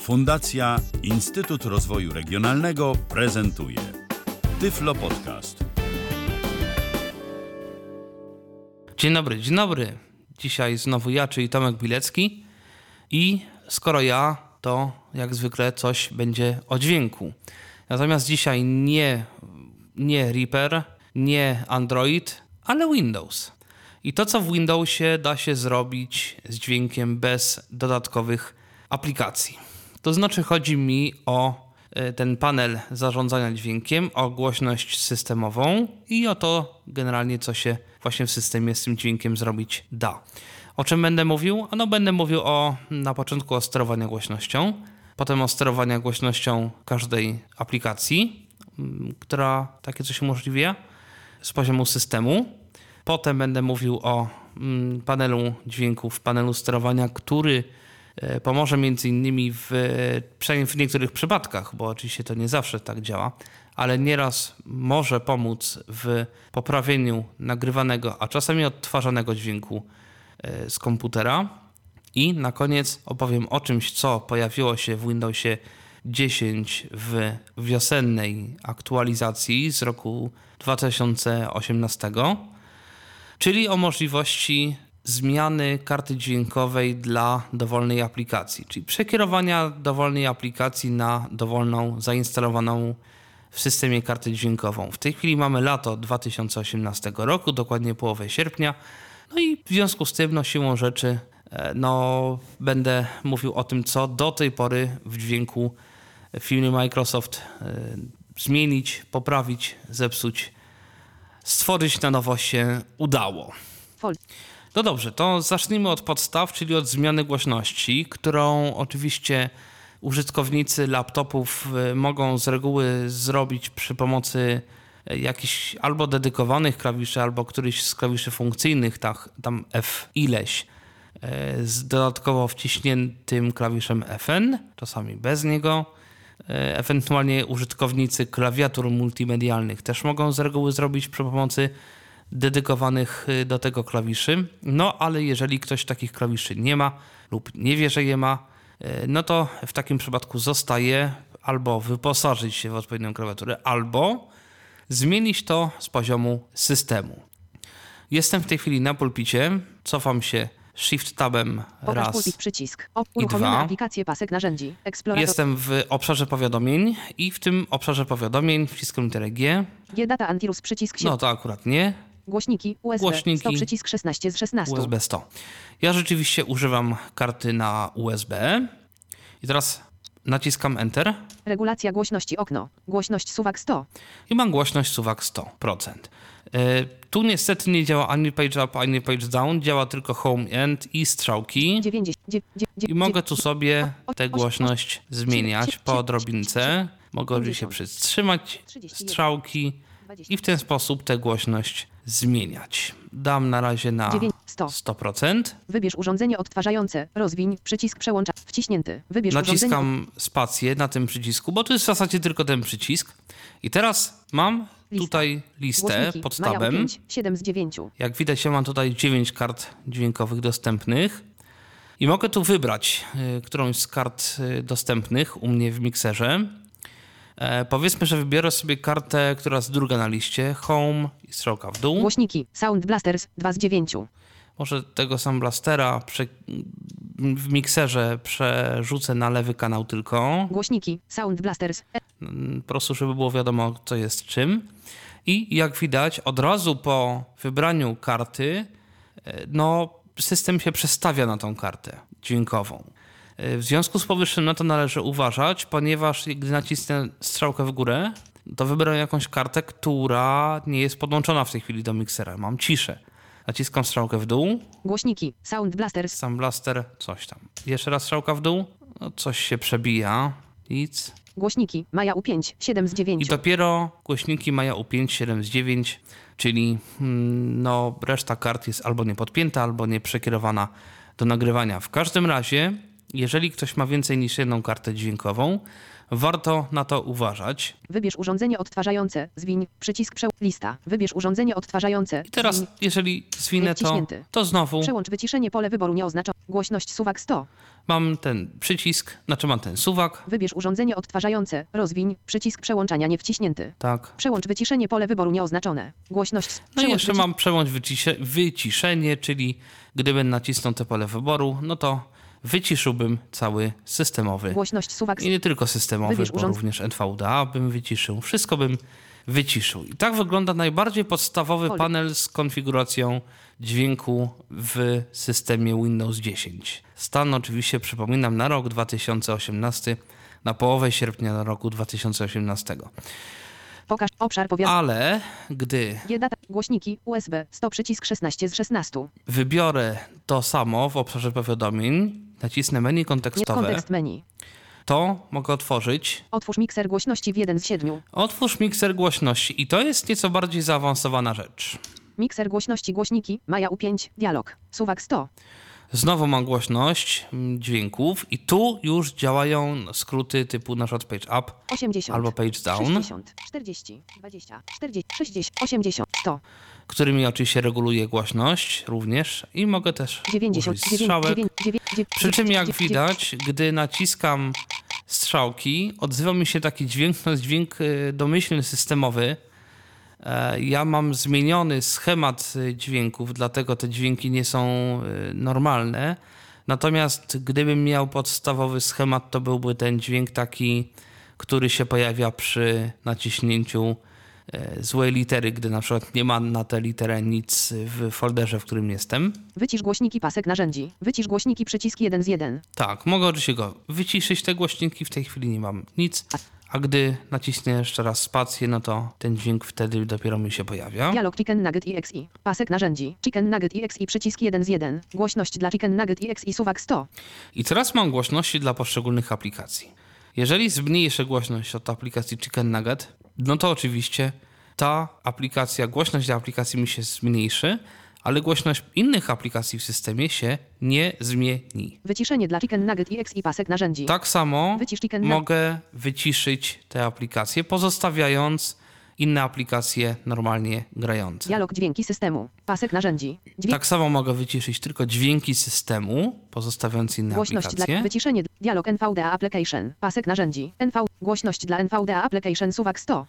Fundacja Instytut Rozwoju Regionalnego prezentuje Tyflo Podcast. Dzień dobry, dzień dobry. Dzisiaj znowu ja, czyli Tomek Bilecki. I skoro ja, to jak zwykle coś będzie o dźwięku. Natomiast dzisiaj nie, nie Reaper, nie Android, ale Windows. I to, co w Windowsie da się zrobić z dźwiękiem bez dodatkowych aplikacji. To znaczy, chodzi mi o e, ten panel zarządzania dźwiękiem, o głośność systemową i o to generalnie, co się właśnie w systemie z tym dźwiękiem zrobić da. O czym będę mówił? No, będę mówił o, na początku o sterowaniu głośnością, potem o sterowaniu głośnością każdej aplikacji, mm, która takie coś umożliwia z poziomu systemu. Potem będę mówił o mm, panelu dźwięków, panelu sterowania, który pomoże między innymi w, przynajmniej w niektórych przypadkach, bo oczywiście to nie zawsze tak działa, ale nieraz może pomóc w poprawieniu nagrywanego, a czasami odtwarzanego dźwięku e, z komputera. I na koniec opowiem o czymś, co pojawiło się w Windowsie 10 w wiosennej aktualizacji z roku 2018 czyli o możliwości zmiany karty dźwiękowej dla dowolnej aplikacji, czyli przekierowania dowolnej aplikacji na dowolną zainstalowaną w systemie kartę dźwiękową. W tej chwili mamy lato 2018 roku, dokładnie połowę sierpnia. No i w związku z tym, no siłą rzeczy, e, no, będę mówił o tym, co do tej pory w dźwięku firmy Microsoft e, zmienić, poprawić, zepsuć stworzyć na nowo się udało. No dobrze, to zacznijmy od podstaw, czyli od zmiany głośności, którą oczywiście użytkownicy laptopów y, mogą z reguły zrobić przy pomocy y, jakichś albo dedykowanych klawiszy, albo któryś z klawiszy funkcyjnych, tak, tam F ileś, y, z dodatkowo wciśniętym klawiszem FN, czasami bez niego. E, ewentualnie użytkownicy klawiatur multimedialnych też mogą z reguły zrobić przy pomocy dedykowanych e, do tego klawiszy. No ale jeżeli ktoś takich klawiszy nie ma lub nie wie, że je ma, e, no to w takim przypadku zostaje albo wyposażyć się w odpowiednią klawiaturę, albo zmienić to z poziomu systemu. Jestem w tej chwili na pulpicie, cofam się Shift tabem Pokaż raz pulpit przycisk. O, i dwa. aplikacje pasek narzędzi. Explorator. Jestem w obszarze powiadomień i w tym obszarze powiadomień wciskam literę G. G data antirus przycisk 7. No to akurat nie. Głośniki USB. Głośniki. 100 przycisk 16 z 16. USB 100. Ja rzeczywiście używam karty na USB. I teraz naciskam Enter Regulacja głośności okno. Głośność suwak 100. i mam głośność suwak 100%. E, Tu niestety nie działa ani page up, ani page down. Działa tylko home end i strzałki. 90. dzie- dzie- dzie- I mogę tu sobie tę głośność zmieniać po odrobince. Mogę oczywiście przytrzymać strzałki i w ten sposób tę głośność zmieniać. Dam na razie na dziewięć- 100. 100%. Wybierz urządzenie odtwarzające. Rozwiń. Przycisk przełącza. Wciśnięty. Wybierz urządzenie. Naciskam spację na tym przycisku, bo to jest w zasadzie tylko ten przycisk. I teraz mam Lista. tutaj listę Głośniki. pod tabem. 5. 7 z 9. Jak widać, ja mam tutaj 9 kart dźwiękowych dostępnych. I mogę tu wybrać y, którąś z kart y, dostępnych u mnie w mikserze. E, powiedzmy, że wybiorę sobie kartę, która jest druga na liście, Home i strzałka w dół. Głośniki. Sound Blasters 2 z 9. Może tego sam blastera prze... w mikserze przerzucę na lewy kanał tylko. Głośniki. Sound Blasters. E- Mm, po prostu, żeby było wiadomo, co jest czym. I jak widać, od razu po wybraniu karty, e, no, system się przestawia na tą kartę dźwiękową. E, W związku z powyższym na to należy uważać, ponieważ gdy nacisnę strzałkę w górę, to wybiorę jakąś kartę, która nie jest podłączona w tej chwili do miksera. Mam ciszę. Naciskam strzałkę w dół, Głośniki. Sound Blasters. sam blaster, coś tam. Jeszcze raz strzałka w dół, no, coś się przebija, nic. Głośniki. Maja U5. 7 z 9. I dopiero głośniki mają U5, 7 z 9, czyli mm, no, reszta kart jest albo niepodpięta, albo nie przekierowana do nagrywania. W każdym razie jeżeli ktoś ma więcej niż jedną kartę dźwiękową, warto na to uważać. Wybierz urządzenie odtwarzające. Zwiń. Przycisk przeł... Lista. Wybierz urządzenie odtwarzające. I teraz, Zwiń. jeżeli zwinę to, to znowu Przełącz wyciszenie pole wyboru nieoznaczone. Głośność suwak 100. mam ten przycisk, znaczy mam ten suwak, Wybierz urządzenie odtwarzające. Rozwiń. Przycisk przełączania nie wciśnięty. tak. Przełącz wyciszenie pole wyboru nieoznaczone. Głośność. No i przełącz jeszcze wyci- mam przełącz wycisze, wyciszenie, czyli gdybym nacisnął te pole wyboru, no to wyciszyłbym cały systemowy. Głośność suwak I nie tylko systemowy, Wybierz bo urząd- również NVDA bym wyciszył. Wszystko bym wyciszył. I tak wygląda najbardziej podstawowy Folder. panel z konfiguracją dźwięku w systemie Windows 10. Stan oczywiście przypominam na rok 2018, na połowę sierpnia roku 2018. Pokaż obszar powiat. Ale gdy. Głośniki. USB. 100 przycisk 16 z 16. wybiorę to samo w obszarze powiadomień, nacisnę menu kontekstowe, kontekst menu. to mogę otworzyć Otwórz mikser głośności w 1 z 7. Otwórz mikser głośności i to jest nieco bardziej zaawansowana rzecz. Mikser głośności głośniki. Maja U5. Dialog. Suwak 100. Znowu mam głośność mm, dźwięków i tu już działają skróty typu na przykład page up 80. albo page down, 60. 40. 20. 40. 60. 80. 100. którymi oczywiście reguluję głośność również i mogę też 90. użyć strzałek. 9. Przy czym jak widać, gdy naciskam strzałki, odzywa mi się taki dźwięk, jest dźwięk y, domyślny, systemowy. E, Ja mam zmieniony schemat y, dźwięków, dlatego te dźwięki nie są y, normalne. Natomiast gdybym miał podstawowy schemat, to byłby ten dźwięk taki, który się pojawia przy naciśnięciu e, złej litery, gdy na przykład nie ma na tę literę nic w folderze, w którym jestem. Wycisz głośniki pasek narzędzi. Wycisz głośniki przycisk 1 z 1. Tak, mogę oczywiście go wyciszyć te głośniki, w tej chwili nie mam nic, a gdy nacisnę jeszcze raz spację, no to ten dźwięk wtedy dopiero mi się pojawia. Dialog Chicken Nugget EXI. Pasek narzędzi. Chicken Nugget EXI przycisk 1 z 1. Głośność dla Chicken Nugget EXI suwak 100. I teraz mam głośności dla poszczególnych aplikacji. Jeżeli zmniejszę głośność od aplikacji Chicken Nugget, no to oczywiście ta aplikacja, głośność dla aplikacji mi się zmniejszy, ale głośność innych aplikacji w systemie się nie zmieni. Wyciszenie dla Chicken Nugget EXI pasek narzędzi. Tak samo Wycisz mogę wyciszyć te aplikacje, pozostawiając inne aplikacje normalnie grające. Dialog dźwięki systemu. Pasek narzędzi. Dźwięk. Tak samo mogę wyciszyć tylko dźwięki systemu, pozostawiając inne Głośność dla aplikacje. wyciszenie. Dialog NVDA Application. Pasek narzędzi. NV. Głośność dla NVDA Application suwak 100.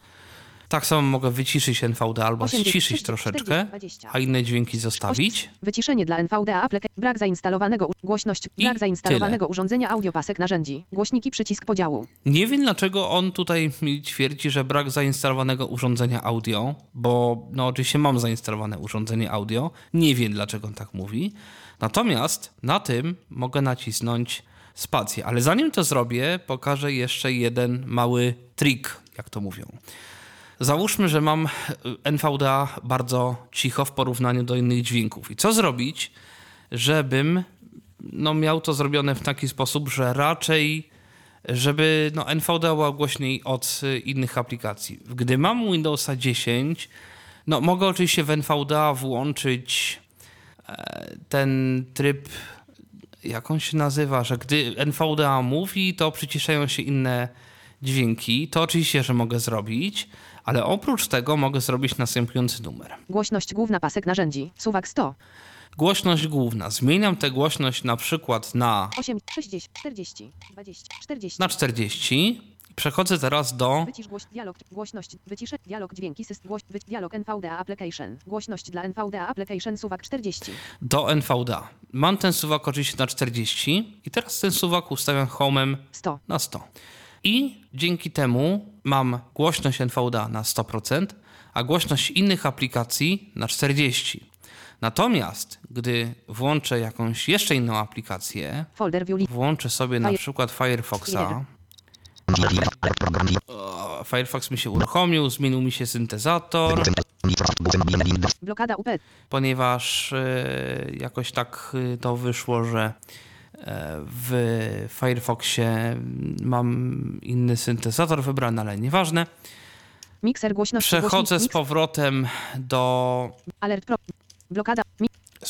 Tak samo mogę wyciszyć NVD albo 80, ściszyć 40, troszeczkę, 40, 20. a inne dźwięki zostawić. Wyciszenie dla NVDA Application. Brak zainstalowanego. Głośność. I Brak zainstalowanego urządzenia audio pasek narzędzi. Głośniki przycisk podziału. Nie wiem dlaczego on tutaj mi twierdzi, że brak zainstalowanego urządzenia audio, bo no oczywiście mam zainstalowane urządzenie audio. Nie wiem dlaczego on tak mówi. Natomiast na tym mogę nacisnąć spację. Ale zanim to zrobię, pokażę jeszcze jeden mały trik, jak to mówią. Załóżmy, że mam y, NVDA bardzo cicho w porównaniu do innych dźwięków. I co zrobić, żebym no, miał to zrobione w taki sposób, że raczej żeby no, NVDA była głośniej od y, innych aplikacji. Gdy mam Windowsa 10, no mogę oczywiście w NVDA włączyć e, ten tryb, jak on się nazywa, że gdy NVDA mówi, to przyciszają się inne dźwięki. To oczywiście, że mogę zrobić, ale oprócz tego mogę zrobić następujący numer. Głośność główna pasek narzędzi. Suwak 100. Głośność główna. Zmieniam tę głośność na przykład na, 8, 60, 40, 20, 40. na 40. Przechodzę teraz do Wycisz głoś, dialog, głośność, wyciszę, dialog dźwięki, system, głoś, wy, dialog NVDA Application, głośność dla NVDA Application, suwak 40. do NVDA. Mam ten suwak oczywiście na 40 i teraz ten suwak ustawiam homem 100. na 100. I dzięki temu mam głośność NVDA na 100%, a głośność innych aplikacji na 40%. Natomiast gdy włączę jakąś jeszcze inną aplikację, włączę sobie na przykład Firefoxa, Firefox mi się uruchomił, zmienił mi się syntezator, blokada UP, ponieważ e, jakoś tak e, to wyszło, że w Firefoxie mam inny syntezator wybrany, ale nieważne. mikser głośności, Przechodzę z powrotem do alert pro, blokada,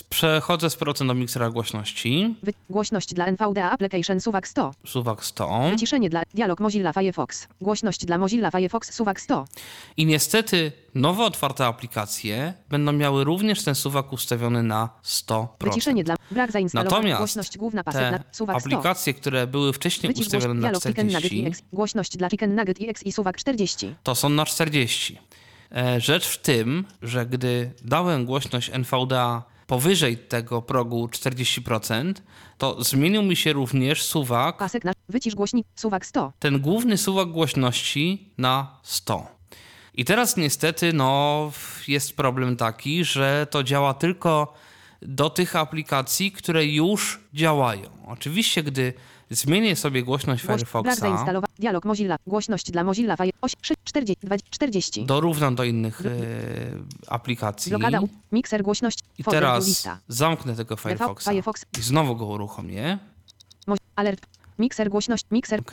Przechodzę z procent do miksera głośności. Wy... Głośność dla NVDA Application Suwak 100. Suwak 100. Wyciszenie dla dialog Mozilla Firefox. Głośność dla Mozilla Firefox Suwak 100. I niestety nowo otwarte aplikacje będą miały również ten suwak ustawiony na 100%. Wyciszenie dla brak zainstalowania. Natomiast Głośność główna pasek te na Suwak 100. aplikacje, które były wcześniej Wycisz głoś... ustawione na Chicken Nugget 40, EX. Głośność dla Chicken Nugget EX i Suwak 40. to są na 40. E, Rzecz w tym, że gdy dałem głośność NVDA powyżej tego progu 40%, to zmienił mi się również suwak, Pasek na wycisz głośnik Suwak 100. ten główny suwak głośności na 100. I teraz niestety no, jest problem taki, że to działa tylko do tych aplikacji, które już działają. Oczywiście, gdy zmienię sobie głośność Głoś... Firefoxa, zainstalowania. Dialog Mozilla. Głośność dla Mozilla Firefox 40. 40. dorównam do innych e, aplikacji. Blokada. Mikser głośność. I folder, teraz lista. zamknę tego Firefoxa Firefox. i znowu go uruchomię. Mo... Alert. Mikser głośność. Mikser. OK.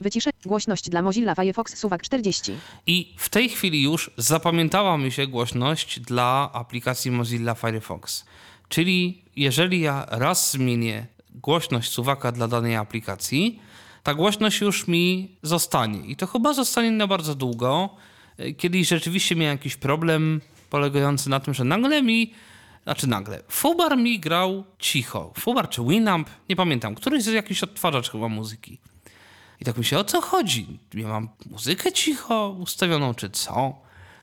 Wyciszę. Głośność dla Mozilla Firefox Suwak 40. I w tej chwili już zapamiętała mi się głośność dla aplikacji Mozilla Firefox. Czyli jeżeli ja raz zmienię głośność suwaka dla danej aplikacji, ta głośność już mi zostanie. I to chyba zostanie na bardzo długo. Kiedyś rzeczywiście miałem jakiś problem polegający na tym, że nagle mi, znaczy nagle, Fubar mi grał cicho. Fubar czy Winamp, nie pamiętam, któryś z jakichś odtwarzacz chyba muzyki. I tak myślę, o co chodzi? Ja mam muzykę cicho ustawioną, czy co?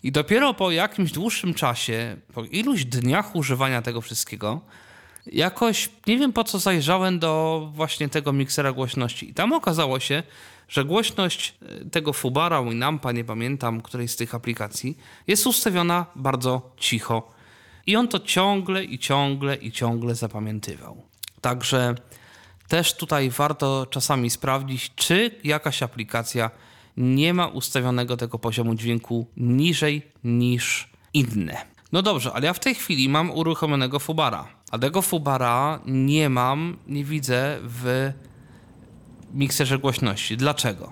I dopiero po jakimś dłuższym czasie, po iluś dniach używania tego wszystkiego, jakoś nie wiem po co zajrzałem do właśnie tego miksera głośności. I tam okazało się, że głośność e, tego Fubara, Winampa, nie pamiętam, której z tych aplikacji, jest ustawiona bardzo cicho. I on to ciągle i ciągle i ciągle zapamiętywał. Także też tutaj warto czasami sprawdzić, czy jakaś aplikacja nie ma ustawionego tego poziomu dźwięku niżej niż inne. No dobrze, ale ja w tej chwili mam uruchomionego Fubara, a tego Fubara nie mam, nie widzę w mikserze głośności. Dlaczego?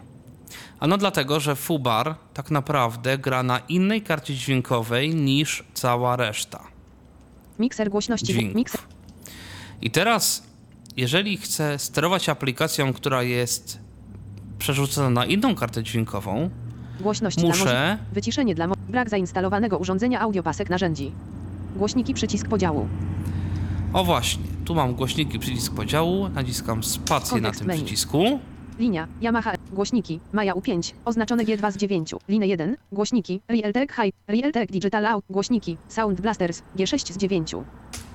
Ano dlatego, że Fubar tak naprawdę gra na innej karcie dźwiękowej niż cała reszta Mikser głośności. dźwięków. Mikser. I teraz, jeżeli chcę sterować aplikacją, która jest przerzucona na inną kartę dźwiękową, Głośność muszę. Wyciszenie dla. Brak zainstalowanego urządzenia audio pasek narzędzi. Głośniki przycisk podziału. O właśnie, tu mam głośniki, przycisk podziału, naciskam spację na tym menu. przycisku. Linia, Yamaha, głośniki, Maja U5, oznaczone G2 z 9, linia 1, głośniki, Realtek High, Realtek Digital Out, głośniki, Sound Blasters, G6 z 9.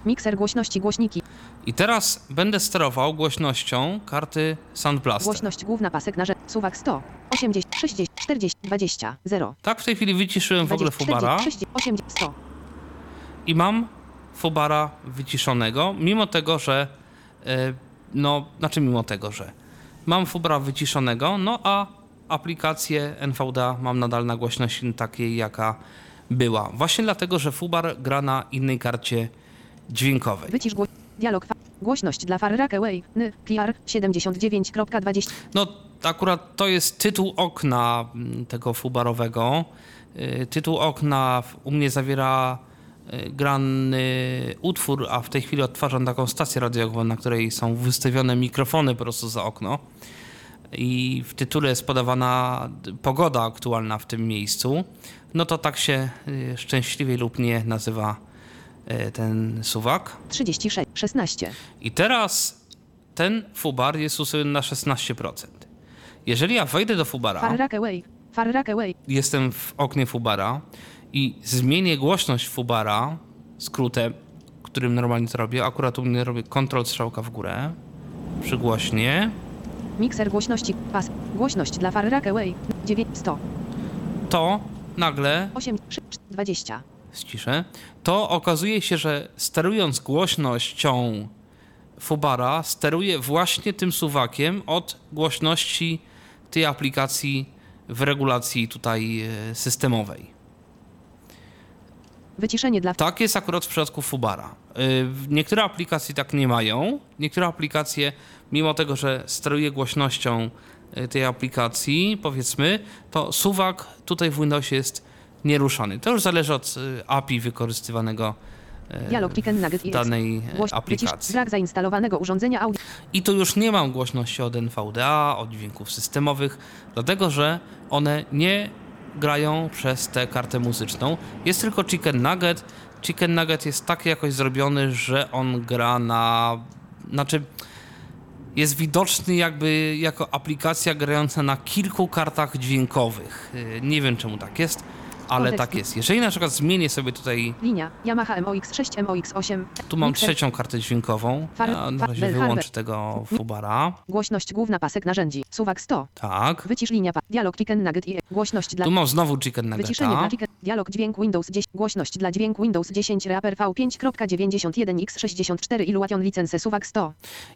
Mikser głośności głośniki, I teraz będę sterował głośnością karty Sound Blaster. głośność główna pasek na rzecz, suwak 100, 80, 60, 40, 20, 0. Tak, w tej chwili wyciszyłem w ogóle 20, Fubara 40, 80, 100. i mam Fubara wyciszonego, mimo tego, że e, no, znaczy mimo tego, że mam Fubara wyciszonego, no a aplikację NVDA mam nadal na głośności takiej, jaka była. Właśnie dlatego, że Fubar gra na innej karcie dźwiękowej. Wycisz gło... dialog, głośność dla Farrack Away, N, PR 79.20, No, akurat to jest tytuł okna mm, tego fubarowego. Y, Tytuł okna u mnie zawiera grany utwór, a w tej chwili odtwarzam taką stację radiową, na której są wystawione mikrofony po prostu za okno. I w tytule jest podawana pogoda aktualna w tym miejscu. No to tak się y, szczęśliwie lub nie nazywa y, ten suwak. 36, 16. I teraz ten fubar jest ustawiony na 16%. Jeżeli ja wejdę do fubara, Farrack Away, Farrack Away, jestem w oknie fubara i zmienię głośność fubara skrótem, którym normalnie to robię, akurat u mnie robię kontrol strzałka w górę, przygłośnie, mikser głośności, pas, głośność dla Farrack Away, 9, 100, to nagle 8, 20. ściszę, to okazuje się, że sterując głośnością Fubara, steruję właśnie tym suwakiem od głośności tej aplikacji w regulacji tutaj e, systemowej. Wyciszenie dla Tak jest akurat w przypadku Fubara. Y, Niektóre aplikacje tak nie mają. Niektóre aplikacje, mimo tego, że steruje głośnością y, tej aplikacji, powiedzmy, to suwak tutaj w Windowsie jest nieruszony. To już zależy od y, API wykorzystywanego Dialog Chicken Nugget i danej Głoś, aplikacji. brak zainstalowanego urządzenia audio. I tu już nie mam głośności od NVDA, od dźwięków systemowych, dlatego że one nie grają przez tę kartę muzyczną. Jest tylko Chicken Nugget. Chicken Nugget jest tak jakoś zrobiony, że on gra na. Znaczy, jest widoczny jakby jako aplikacja grająca na kilku kartach dźwiękowych. Yy, Nie wiem czemu tak jest, ale tak jest. Jeżeli na przykład zmienię sobie tutaj, Linia Yamaha MOX6 MOX8. tu mam Mikser. trzecią kartę dźwiękową, Far- ja na fa- razie wyłączę tego Fubara. Głośność główna pasek narzędzi. Suwak 100. Tak. Wycisz linia Dialog Chicken Nugget i Głośność dla Tu mam znowu Chicken Wyciszenie dla Nuggeta. chicken. Dialog dźwięk Windows 10. Głośność dla dźwięku Windows 10 Reaper V5.91x64 Illuation License Suwak 100.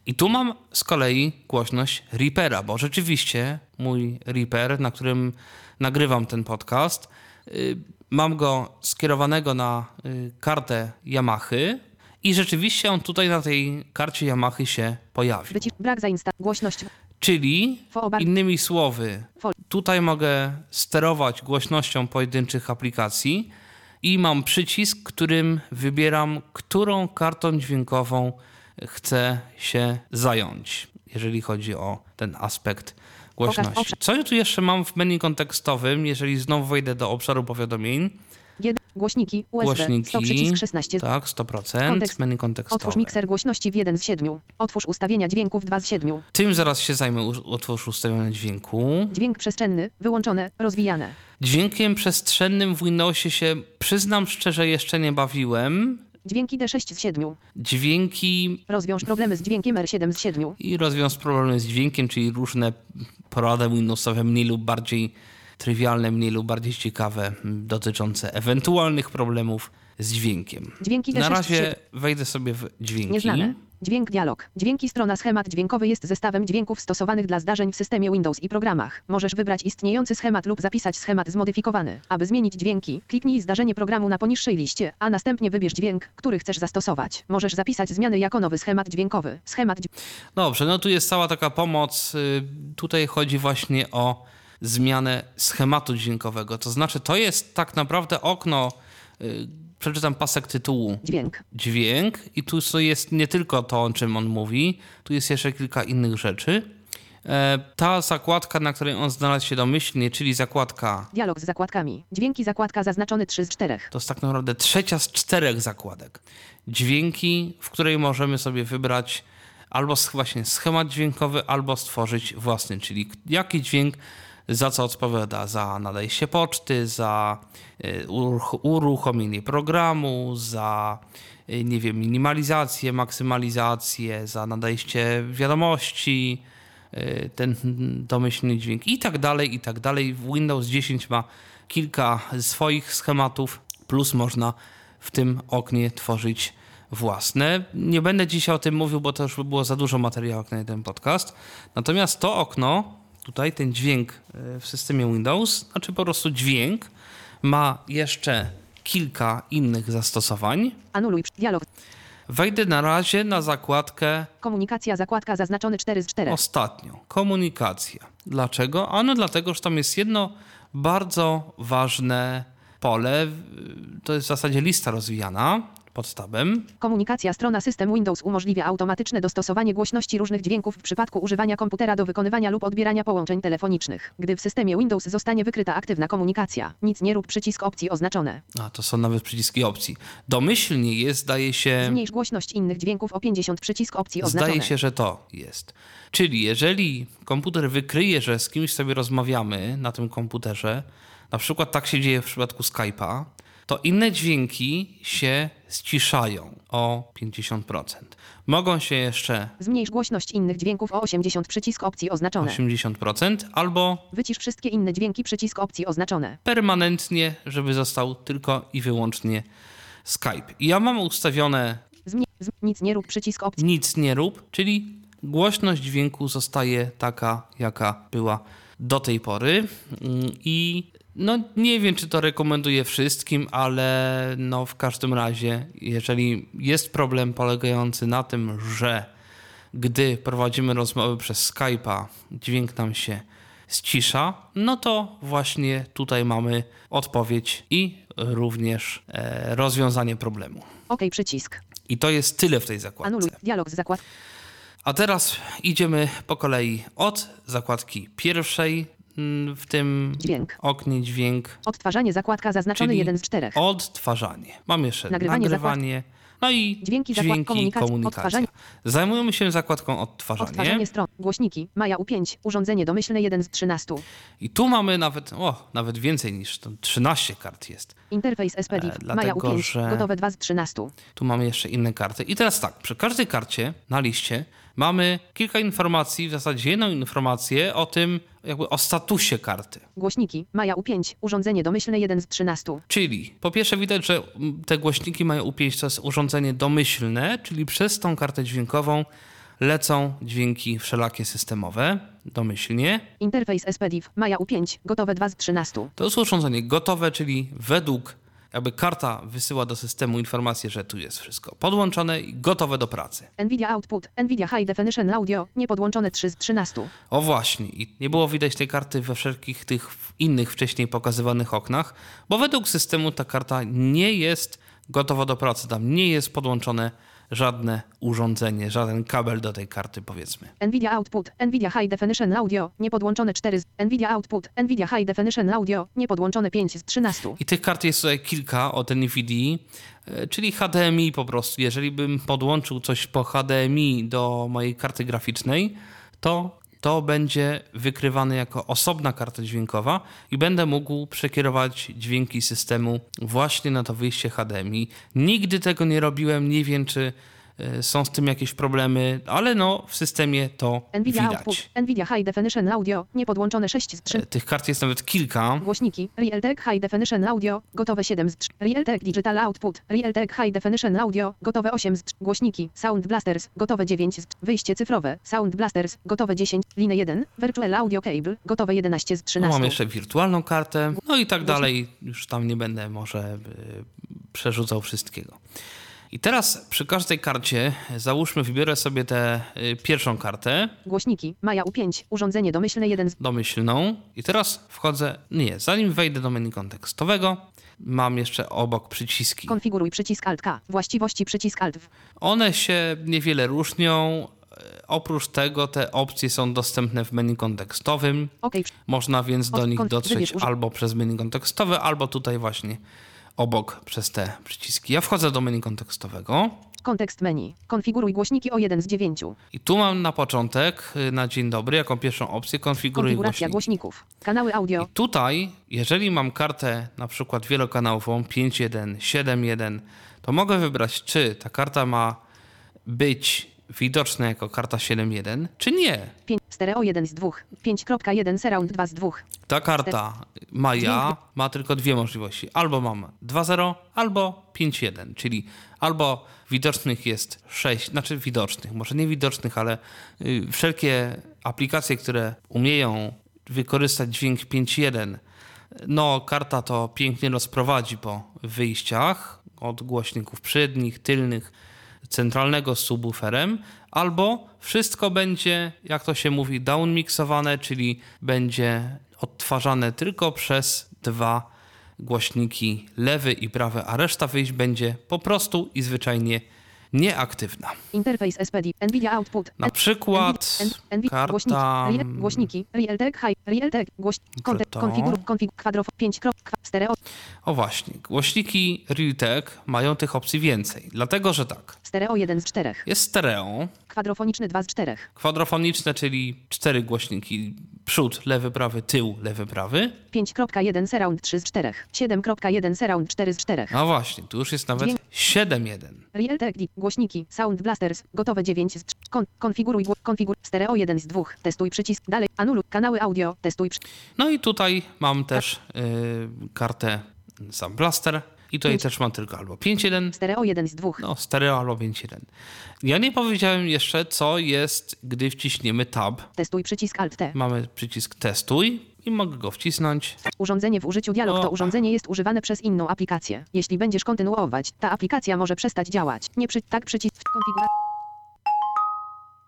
I tu mam z kolei głośność Reapera, bo rzeczywiście mój Reaper, na którym nagrywam ten podcast, mam go skierowanego na y, kartę Yamahy i rzeczywiście on tutaj na tej karcie Yamahy się pojawił. Brak zainsta głośność Czyli innymi słowy, tutaj mogę sterować głośnością pojedynczych aplikacji i mam przycisk, którym wybieram, którą kartą dźwiękową chcę się zająć, jeżeli chodzi o ten aspekt głośności. Co ja tu jeszcze mam w menu kontekstowym, jeżeli znowu wejdę do obszaru powiadomień? Głośniki USB 100 Głośniki, przycisk 16 tak, 100%, Kontekst. menu Otwórz kontekstowe. mikser głośności w 1 z 7. Otwórz ustawienia dźwięków 2 z 7. Tym zaraz się zajmę, otwórz ustawione dźwięku. Dźwięk przestrzenny wyłączone rozwijane. Dźwiękiem przestrzennym w Windowsie się, przyznam szczerze, jeszcze nie bawiłem. Dźwięki D6 z 7. Dźwięki Rozwiąż problemy z dźwiękiem R7 z 7. i rozwiąz problemy z dźwiękiem, czyli różne porady Windowsowe, mniej lub bardziej trywialne, mniej lub bardziej ciekawe, dotyczące ewentualnych problemów z dźwiękiem. Dźwięki D6 Na razie 7. wejdę sobie w dźwięki. Nieznane. Dźwięk dialog. Dźwięki strona schemat dźwiękowy jest zestawem dźwięków stosowanych dla zdarzeń w systemie Windows i programach. Możesz wybrać istniejący schemat lub zapisać schemat zmodyfikowany. Aby zmienić dźwięki, kliknij zdarzenie programu na poniższej liście, a następnie wybierz dźwięk, który chcesz zastosować. Możesz zapisać zmiany jako nowy schemat dźwiękowy. Schemat dź- Dobrze, no tu jest cała taka pomoc. y, Tutaj chodzi właśnie o zmianę schematu dźwiękowego. To znaczy, to jest tak naprawdę okno. Przeczytam pasek tytułu. dźwięk. Dźwięk, i tu jest nie tylko to, o czym on mówi, tu jest jeszcze kilka innych rzeczy. E, Ta zakładka, na której on znalazł się domyślnie, czyli zakładka, Dialog z zakładkami. Dźwięki zakładka zaznaczony 3 z 4. to jest tak naprawdę trzecia z czterech zakładek. Dźwięki, w której możemy sobie wybrać albo właśnie schemat dźwiękowy, albo stworzyć własny, czyli jaki dźwięk za co odpowiada, za nadejście poczty, za uruch- uruchomienie programu, za y, nie wiem, minimalizację, maksymalizację, za nadejście wiadomości, y, ten domyślny dźwięk i tak dalej, i tak dalej. Windows 10 ma kilka swoich schematów, plus można w tym oknie tworzyć własne. Nie będę dzisiaj o tym mówił, bo to już by było za dużo materiału na jeden podcast. Natomiast to okno, tutaj ten dźwięk y, w systemie Windows, znaczy po prostu dźwięk, ma jeszcze kilka innych zastosowań. Anuluj dialog. Wejdę na razie na zakładkę Komunikacja zakładka zaznaczony 4 z 4. Ostatnio. Komunikacja. Dlaczego? Ano dlatego, że tam jest jedno bardzo ważne pole. To jest w zasadzie lista rozwijana pod tabem. Komunikacja strona system Windows umożliwia automatyczne dostosowanie głośności różnych dźwięków w przypadku używania komputera do wykonywania lub odbierania połączeń telefonicznych. Gdy w systemie Windows zostanie wykryta aktywna komunikacja, nic nie rób przycisk opcji oznaczone. A to są nawet przyciski opcji. Domyślnie jest, zdaje się. Zmniejsz głośność innych dźwięków o 50 przycisk opcji oznaczone. Zdaje się, że to jest. Czyli jeżeli komputer wykryje, że z kimś sobie rozmawiamy na tym komputerze, na przykład tak się dzieje w przypadku Skype'a, to inne dźwięki się ściszają o 50%. Mogą się jeszcze Zmniejsz głośność innych dźwięków o 80 przycisk opcji oznaczone. 80% albo Wycisz wszystkie inne dźwięki przycisk opcji oznaczone. permanentnie, żeby został tylko i wyłącznie Skype. I ja mam ustawione Zmniej- z- nic nie rób przycisk opcji. nic nie rób, czyli głośność dźwięku zostaje taka, jaka była do tej pory. Mm, I no nie wiem, czy to rekomenduję wszystkim, ale no w każdym razie, jeżeli jest problem polegający na tym, że gdy prowadzimy rozmowy przez Skype'a, dźwięk nam się ścisza, no to właśnie tutaj mamy odpowiedź i również e, rozwiązanie problemu. OK przycisk. I to jest tyle w tej zakładce. Anuluj dialog z zakład. A teraz idziemy po kolei od zakładki pierwszej w tym Dźwięk. oknie dźwięk, Odtwarzanie zakładka zaznaczony 1 z 4. odtwarzanie. Mam jeszcze Nagrywanie, nagrywanie, no i Dźwięki, zakład- dźwięki komunikacja, komunikacja. odtwarzanie. Zajmujemy się zakładką odtwarzanie. Odtwarzanie stron. Głośniki. Maja U5. Urządzenie domyślne 1 z 13. I tu mamy nawet, o, nawet więcej niż to 13 kart jest. Interfejs SPDIF. E, Maja dlatego, U5. że- Gotowe 2 z 13. Tu mamy jeszcze inne karty. I teraz tak, przy każdej karcie na liście mamy kilka informacji, w zasadzie jedną informację o tym, jakby o statusie karty. Głośniki. Maja U5. Urządzenie domyślne 1 z 13. Czyli po pierwsze widać, że te głośniki mają U5, to jest urządzenie domyślne, czyli przez tą kartę dźwiękową lecą dźwięki wszelakie systemowe, domyślnie. Interfejs SPDIF. Maja U5. Gotowe 2 z 13. To jest urządzenie gotowe, czyli według jakby karta wysyła do systemu informację, że tu jest wszystko podłączone i gotowe do pracy. Nvidia Output. Nvidia High Definition Audio. Niepodłączone 3 z 13. O właśnie, i nie było widać tej karty we wszelkich tych innych wcześniej pokazywanych oknach, bo według systemu ta karta nie jest gotowa do pracy. Tam nie jest podłączone żadne urządzenie, żaden kabel do tej karty, powiedzmy. Nvidia Output. Nvidia High Definition Audio. Niepodłączone 4 z... Nvidia Output. Nvidia High Definition Audio. Niepodłączone 5 z 13. I tych kart jest tutaj kilka od NVIDII, e, czyli HDMI po prostu. Jeżeli bym podłączył coś po HDMI do mojej karty graficznej, to to będzie wykrywane jako osobna karta dźwiękowa i będę mógł przekierować dźwięki systemu właśnie na to wyjście HDMI. Nigdy tego nie robiłem, nie wiem czy są z tym jakieś problemy, ale no w systemie to Nvidia Output. widać. Nvidia High Definition Audio. Niepodłączone 6 z 3. E, Tych kart jest nawet kilka. Głośniki. Realtek High Definition Audio. Gotowe 7 z 3. Realtek Digital Output. Realtek High Definition Audio. Gotowe 8 z 3. Głośniki. Sound Blasters. Gotowe 9 z 3. Wyjście cyfrowe. Sound Blasters. Gotowe 10. Linia 1. Virtual Audio Cable. Gotowe 11 z No, 13. mam jeszcze wirtualną kartę, no i tak dalej. Już tam nie będę może y, przerzucał wszystkiego. I teraz przy każdej karcie, załóżmy, wybiorę sobie tę y, pierwszą kartę Głośniki. Maja U5. Urządzenie domyślne 1 z... domyślną. I teraz wchodzę. Nie, zanim wejdę do menu kontekstowego, mam jeszcze obok przyciski. Konfiguruj przycisk Alt K. Właściwości przycisk Alt. W. One się niewiele różnią. E, Oprócz tego te opcje są dostępne w menu kontekstowym. OK. Można więc do nich dotrzeć albo przez menu kontekstowe, albo tutaj właśnie obok przez te przyciski. Ja wchodzę do menu kontekstowego Kontekst menu. Konfiguruj głośniki o 1 z 9. i tu mam na początek, y, na dzień dobry, jako pierwszą opcję konfiguruj Konfiguracja głośniki. głośników. Kanały audio. I tutaj, jeżeli mam kartę na przykład wielokanałową 5.1, 7.1, to mogę wybrać, czy ta karta ma być widoczna jako karta 7.1, czy nie. 5. Stereo 1 z 2. 5.1 Surround 2 z 2. Ta karta Maja ma tylko dwie możliwości. Albo mam 2.0, albo 5.1, czyli albo widocznych jest 6, znaczy widocznych, może nie widocznych, ale y, wszelkie aplikacje, które umieją wykorzystać dźwięk 5.1, no karta to pięknie rozprowadzi po wyjściach od głośników przednich, tylnych, centralnego subwooferem, albo wszystko będzie, jak to się mówi, downmixowane, czyli będzie odtwarzane tylko przez dwa głośniki lewy i prawy, a reszta wyjść będzie po prostu i zwyczajnie nieaktywna. Interfejs SPD. Nvidia Output. Na przykład Nvidia głośniki. karta Real, głośniki. Realtek High. Realtek. Głoś... Kontek, to. konfiguruj. Konfig. Kwadrof. 5. Krop, kwa, stereo. O właśnie, głośniki Realtek mają tych opcji więcej, dlatego że tak, Stereo 1 z 4. jest stereo, Kwadrofoniczny 2 z 4. kwadrofoniczne, czyli cztery głośniki, przód, lewy, prawy, tył, lewy, prawy. 5.1 Surround 3 z 4. 7.1 Surround 4 z 4. No właśnie, tu już jest nawet Dźwięk. 7.1. Realtek. Głośniki. Sound Blasters. Gotowe 9 z 3. Kon, konfiguruj. Konfigur. Stereo 1 z 2. Testuj przycisk. Dalej. Anuluj. Kanały audio. Testuj przy... No i tutaj mam też y, kartę sam Blaster i tutaj Pięć. też mam tylko albo 5.1, Stereo 1 z 2. no stereo albo 5.1. Ja nie powiedziałem jeszcze, co jest, gdy wciśniemy tab. Testuj przycisk Alt T. Mamy przycisk testuj i mogę go wcisnąć. Urządzenie w użyciu dialog to urządzenie jest używane przez inną aplikację. Jeśli będziesz kontynuować, ta aplikacja może przestać działać. Nie przy tak przycisk konfiguracja.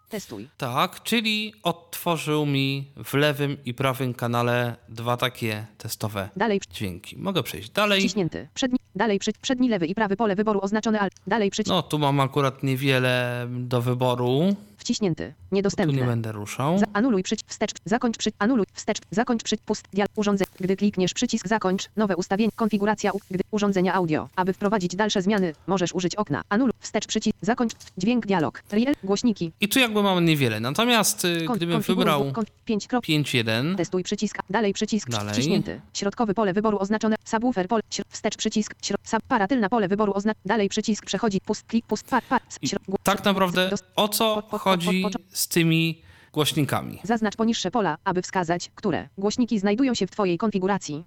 Testuj. Tak, czyli odtworzył mi w lewym i prawym kanale dwa takie testowe Dalej dźwięki. Mogę przejść dalej. wciśnięty. Przedni, dalej przy, przedni lewy i prawy pole wyboru oznaczone alt. Dalej przycisk. No, tu mam akurat niewiele do wyboru. Wciśnięty. Tu Niedostępne. nie będę ruszał. Za, anuluj przycisk wstecz, zakończ przy, anuluj wstecz, zakończ przy, pust, dial, urządzenie. Gdy klikniesz przycisk zakończ, nowe ustawienie, konfiguracja, u, gdy, urządzenia audio. Aby wprowadzić dalsze zmiany, możesz użyć okna. Anuluj wstecz przycisk, zakończ, dźwięk, dialog, real, głośniki. I tu jakby mam niewiele. Natomiast y, gdybym wybrał kon, 5 krop, 5.1, testuj przycisk, dalej przycisk, Dalej. wciśnięty. Środkowy pole wyboru oznaczone, subwoofer pole, środ, wstecz przycisk, środ, sub, paratylna pole wyboru oznacz, dalej przycisk przechodzi, pust, klik, pust, par, par, środ, tak naprawdę o co po- chodzi z tymi głośnikami? Zaznacz poniższe pola, aby wskazać, które głośniki znajdują się w Twojej konfiguracji.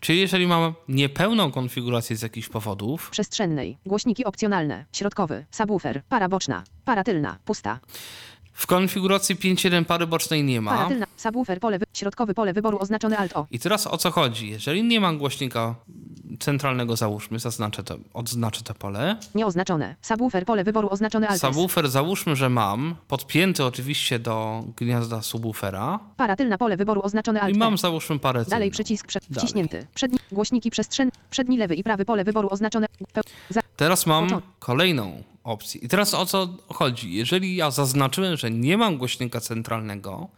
Czyli jeżeli mam niepełną konfigurację z jakichś powodów, Przestrzennej. Głośniki opcjonalne. Środkowy. Subwoofer. Para boczna. Para tylna. Pusta. W konfiguracji 5.1 pary bocznej nie Para ma. tylna. Subwoofer. Pole wy... Środkowy pole wyboru oznaczone Alt O. I teraz o co chodzi? Jeżeli nie mam głośnika centralnego, załóżmy, zaznaczę to, odznaczę to pole. Nieoznaczone. Subwoofer. Pole wyboru oznaczone Alt. Subwoofer załóżmy, że mam, podpięty oczywiście do gniazda subwoofera Para tylna. Pole wyboru oznaczone Alt i mam załóżmy parę Dalej tylną. przycisk prze... Dalej. wciśnięty. Przedni... Głośniki przestrzeń. Przedni lewy i prawy pole wyboru oznaczone. Za... Teraz mam kolejną opcję. I teraz o co chodzi? Jeżeli ja zaznaczyłem, że nie mam głośnika centralnego,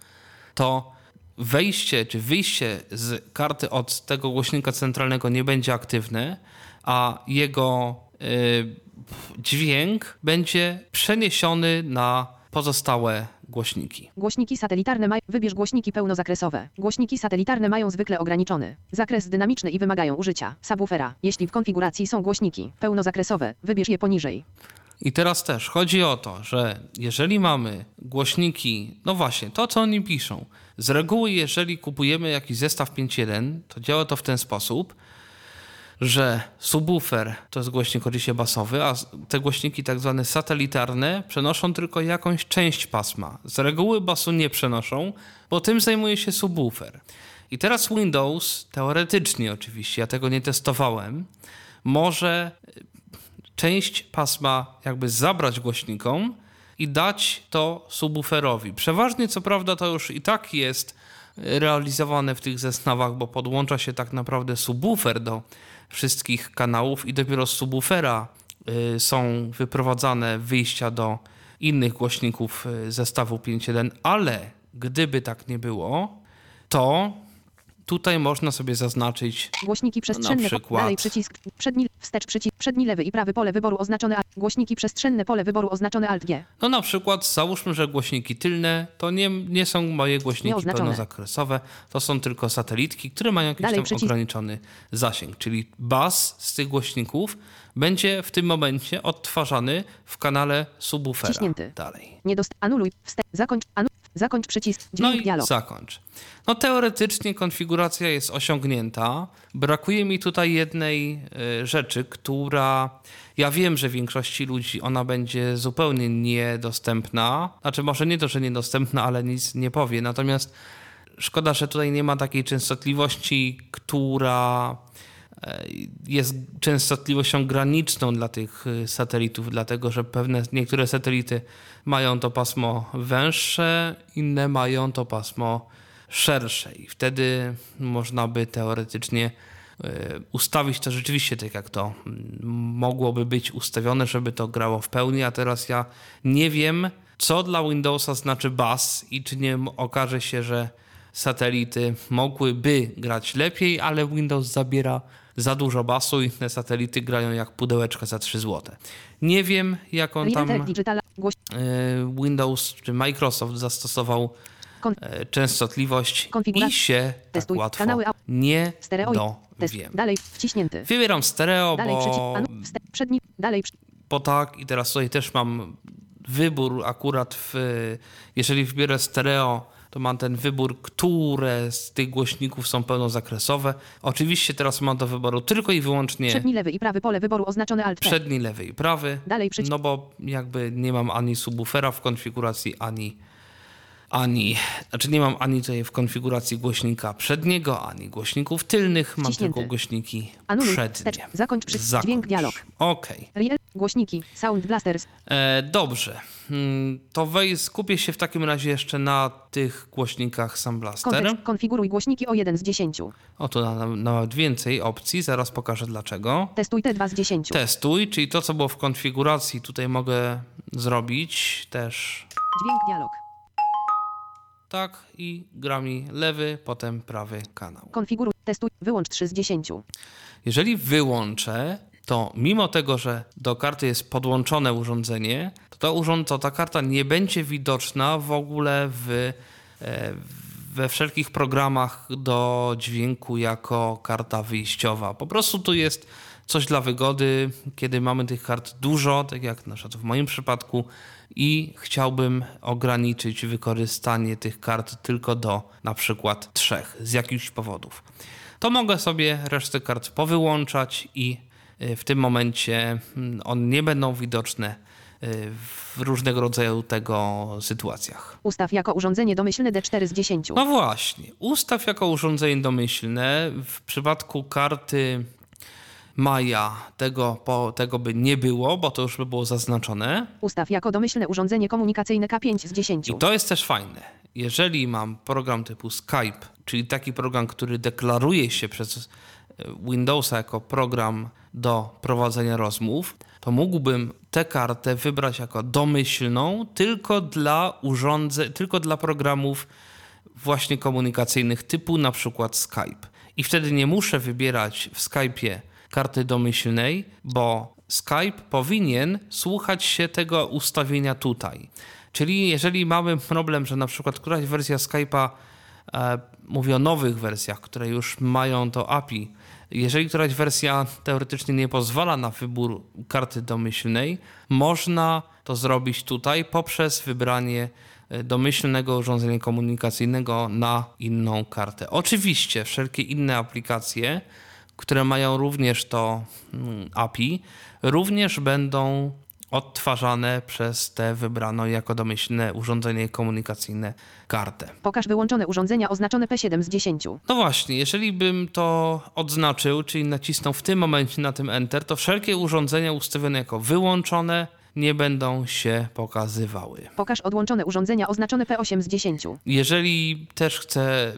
to wejście czy wyjście z karty od tego głośnika centralnego nie będzie aktywne, a jego y, dźwięk będzie przeniesiony na pozostałe głośniki. Głośniki satelitarne mają. Wybierz głośniki pełnozakresowe. Głośniki satelitarne mają zwykle ograniczony zakres dynamiczny i wymagają użycia subwoofera. Jeśli w konfiguracji są głośniki pełnozakresowe, wybierz je poniżej. I teraz też chodzi o to, że jeżeli mamy głośniki, no właśnie, to co oni piszą. Z reguły, jeżeli kupujemy jakiś zestaw 5.1, to działa to w ten sposób, że subwoofer to jest głośnik oczywiście basowy, a te głośniki tak zwane satelitarne przenoszą tylko jakąś część pasma. Z reguły basu nie przenoszą, bo tym zajmuje się subwoofer. I teraz Windows, teoretycznie oczywiście, ja tego nie testowałem, może część pasma jakby zabrać głośnikom i dać to subwooferowi. Przeważnie co prawda to już i tak jest realizowane w tych zestawach, bo podłącza się tak naprawdę subwoofer do wszystkich kanałów i dopiero z subwoofera y, są wyprowadzane wyjścia do innych głośników y, zestawu 5.1, ale gdyby tak nie było, to tutaj można sobie zaznaczyć Głośniki przestrzenne. po- przykład. Dalej przycisk. Przedni, wstecz przycisk. Przedni lewy i prawy pole wyboru oznaczone. Głośniki przestrzenne pole wyboru oznaczone Alt G. No na przykład załóżmy, że głośniki tylne to nie, nie są moje głośniki pełnozakresowe, to są tylko satelitki, które mają jakiś Dalej tam przycisk. ograniczony zasięg, czyli bas z tych głośników będzie w tym momencie odtwarzany w kanale subwoofera. Wciśnięty. Dalej. Nie dost... Anuluj. Wstecz. Zakończ. Zakończ przycisk. No i dialog. zakończ. No teoretycznie konfiguracja jest osiągnięta. Brakuje mi tutaj jednej y, rzeczy, która ja wiem, że większości ludzi ona będzie zupełnie niedostępna. Znaczy może nie to, że niedostępna, ale nic nie powie. Natomiast szkoda, że tutaj nie ma takiej częstotliwości, która e, jest częstotliwością graniczną dla tych y, satelitów, dlatego że pewne niektóre satelity mają to pasmo węższe, inne mają to pasmo szersze. I wtedy można by teoretycznie y, ustawić to rzeczywiście tak, jak to mogłoby być ustawione, żeby to grało w pełni, a teraz ja nie wiem, co dla Windowsa znaczy bus i czy nie okaże się, że satelity mogłyby grać lepiej, ale Windows zabiera za dużo basu i te satelity grają jak pudełeczka za 3 zł. Nie wiem, jak on tam Digital. Głoś... e, Windows czy Microsoft zastosował e, częstotliwość i się tak łatwo nie dowiem. Dalej. Wciśnięty. Wybieram stereo, bo. Przedni. Dalej. bo tak i teraz tutaj też mam wybór akurat w, jeżeli wybiorę stereo, to mam ten wybór, które z tych głośników są pełnozakresowe. Oczywiście teraz mam do wyboru tylko i wyłącznie Przedni lewy i prawy pole wyboru oznaczone Alt P. przedni, lewy i prawy. Dalej przycisk. No bo jakby nie mam ani subwoofera w konfiguracji, ani, ani, znaczy nie mam ani tutaj w konfiguracji głośnika przedniego, ani głośników tylnych, mam Wciśnięty. tylko głośniki Anuluj. przednie. Wstecz. Zakończ przy... Zakończ. Dźwięk dialog. Okej. Real... Głośniki. Sound Blasters. E, dobrze. Mm, To wej, skupię się w takim razie jeszcze na tych głośnikach Sam Blaster. Kontekst. Konfiguruj głośniki o 1 z 10. O, tu na- nawet więcej opcji, zaraz pokażę dlaczego. Testuj T2 z 10. Testuj, czyli to, co było w konfiguracji, tutaj mogę zrobić też Dźwięk dialog. tak i gra mi lewy, potem prawy kanał. Konfiguruj. Testuj. Wyłącz 3 z 10. Jeżeli wyłączę, to mimo tego, że do karty jest podłączone urządzenie, to, to, urząd, to ta karta nie będzie widoczna w ogóle w, e, we wszelkich programach do dźwięku jako karta wyjściowa. Po prostu tu jest coś dla wygody, kiedy mamy tych kart dużo, tak jak na przykład w moim przypadku, i chciałbym ograniczyć wykorzystanie tych kart tylko do na przykład trzech z jakichś powodów to mogę sobie resztę kart powyłączać i w tym momencie mm, one nie będą widoczne y, w różnego rodzaju tego sytuacjach. Ustaw jako urządzenie domyślne D4 z 10. No właśnie, ustaw jako urządzenie domyślne. W przypadku karty Maja tego, po, tego by nie było, bo to już by było zaznaczone. Ustaw jako domyślne urządzenie komunikacyjne K5 z 10. I to jest też fajne. Jeżeli mam program typu Skype, czyli taki program, który deklaruje się przez Windowsa jako program do prowadzenia rozmów, to mógłbym tę kartę wybrać jako domyślną tylko dla urządzeń, tylko dla programów właśnie komunikacyjnych typu na przykład Skype. I wtedy nie muszę wybierać w Skype'ie karty domyślnej, bo Skype powinien słuchać się tego ustawienia tutaj. Czyli jeżeli mamy problem, że na przykład któraś wersja Skype'a e, mówi o nowych wersjach, które już mają to API, jeżeli któraś wersja teoretycznie nie pozwala na wybór karty domyślnej, można to zrobić tutaj poprzez wybranie e, domyślnego urządzenia komunikacyjnego na inną kartę. Oczywiście wszelkie inne aplikacje, które mają również to mm, API, również będą odtwarzane przez te wybraną jako domyślne urządzenie komunikacyjne kartę. Pokaż wyłączone urządzenia oznaczone P7 z 10. No właśnie, jeżeli bym to odznaczył, czyli nacisnął w tym momencie na tym Enter, to wszelkie urządzenia ustawione jako wyłączone nie będą się pokazywały. Pokaż odłączone urządzenia oznaczone P8 z 10. Jeżeli też chcę,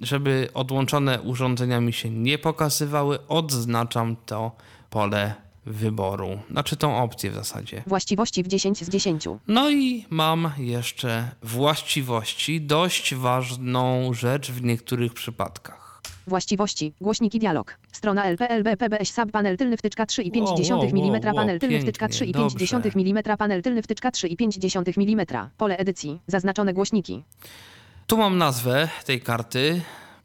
żeby odłączone urządzenia mi się nie pokazywały, odznaczam to pole wyboru. Znaczy tą opcję w zasadzie. Właściwości w 10 z 10. No i mam jeszcze właściwości, dość ważną rzecz w niektórych przypadkach. Właściwości. Głośniki dialog. Strona LPLB PBS sub panel tylny wtyczka 3,5 Wow, wow, mm wow, panel tylny wtyczka pięknie, 3,5 mm panel tylny wtyczka 3,5 mm. Pole edycji. Zaznaczone głośniki. Tu mam nazwę tej karty,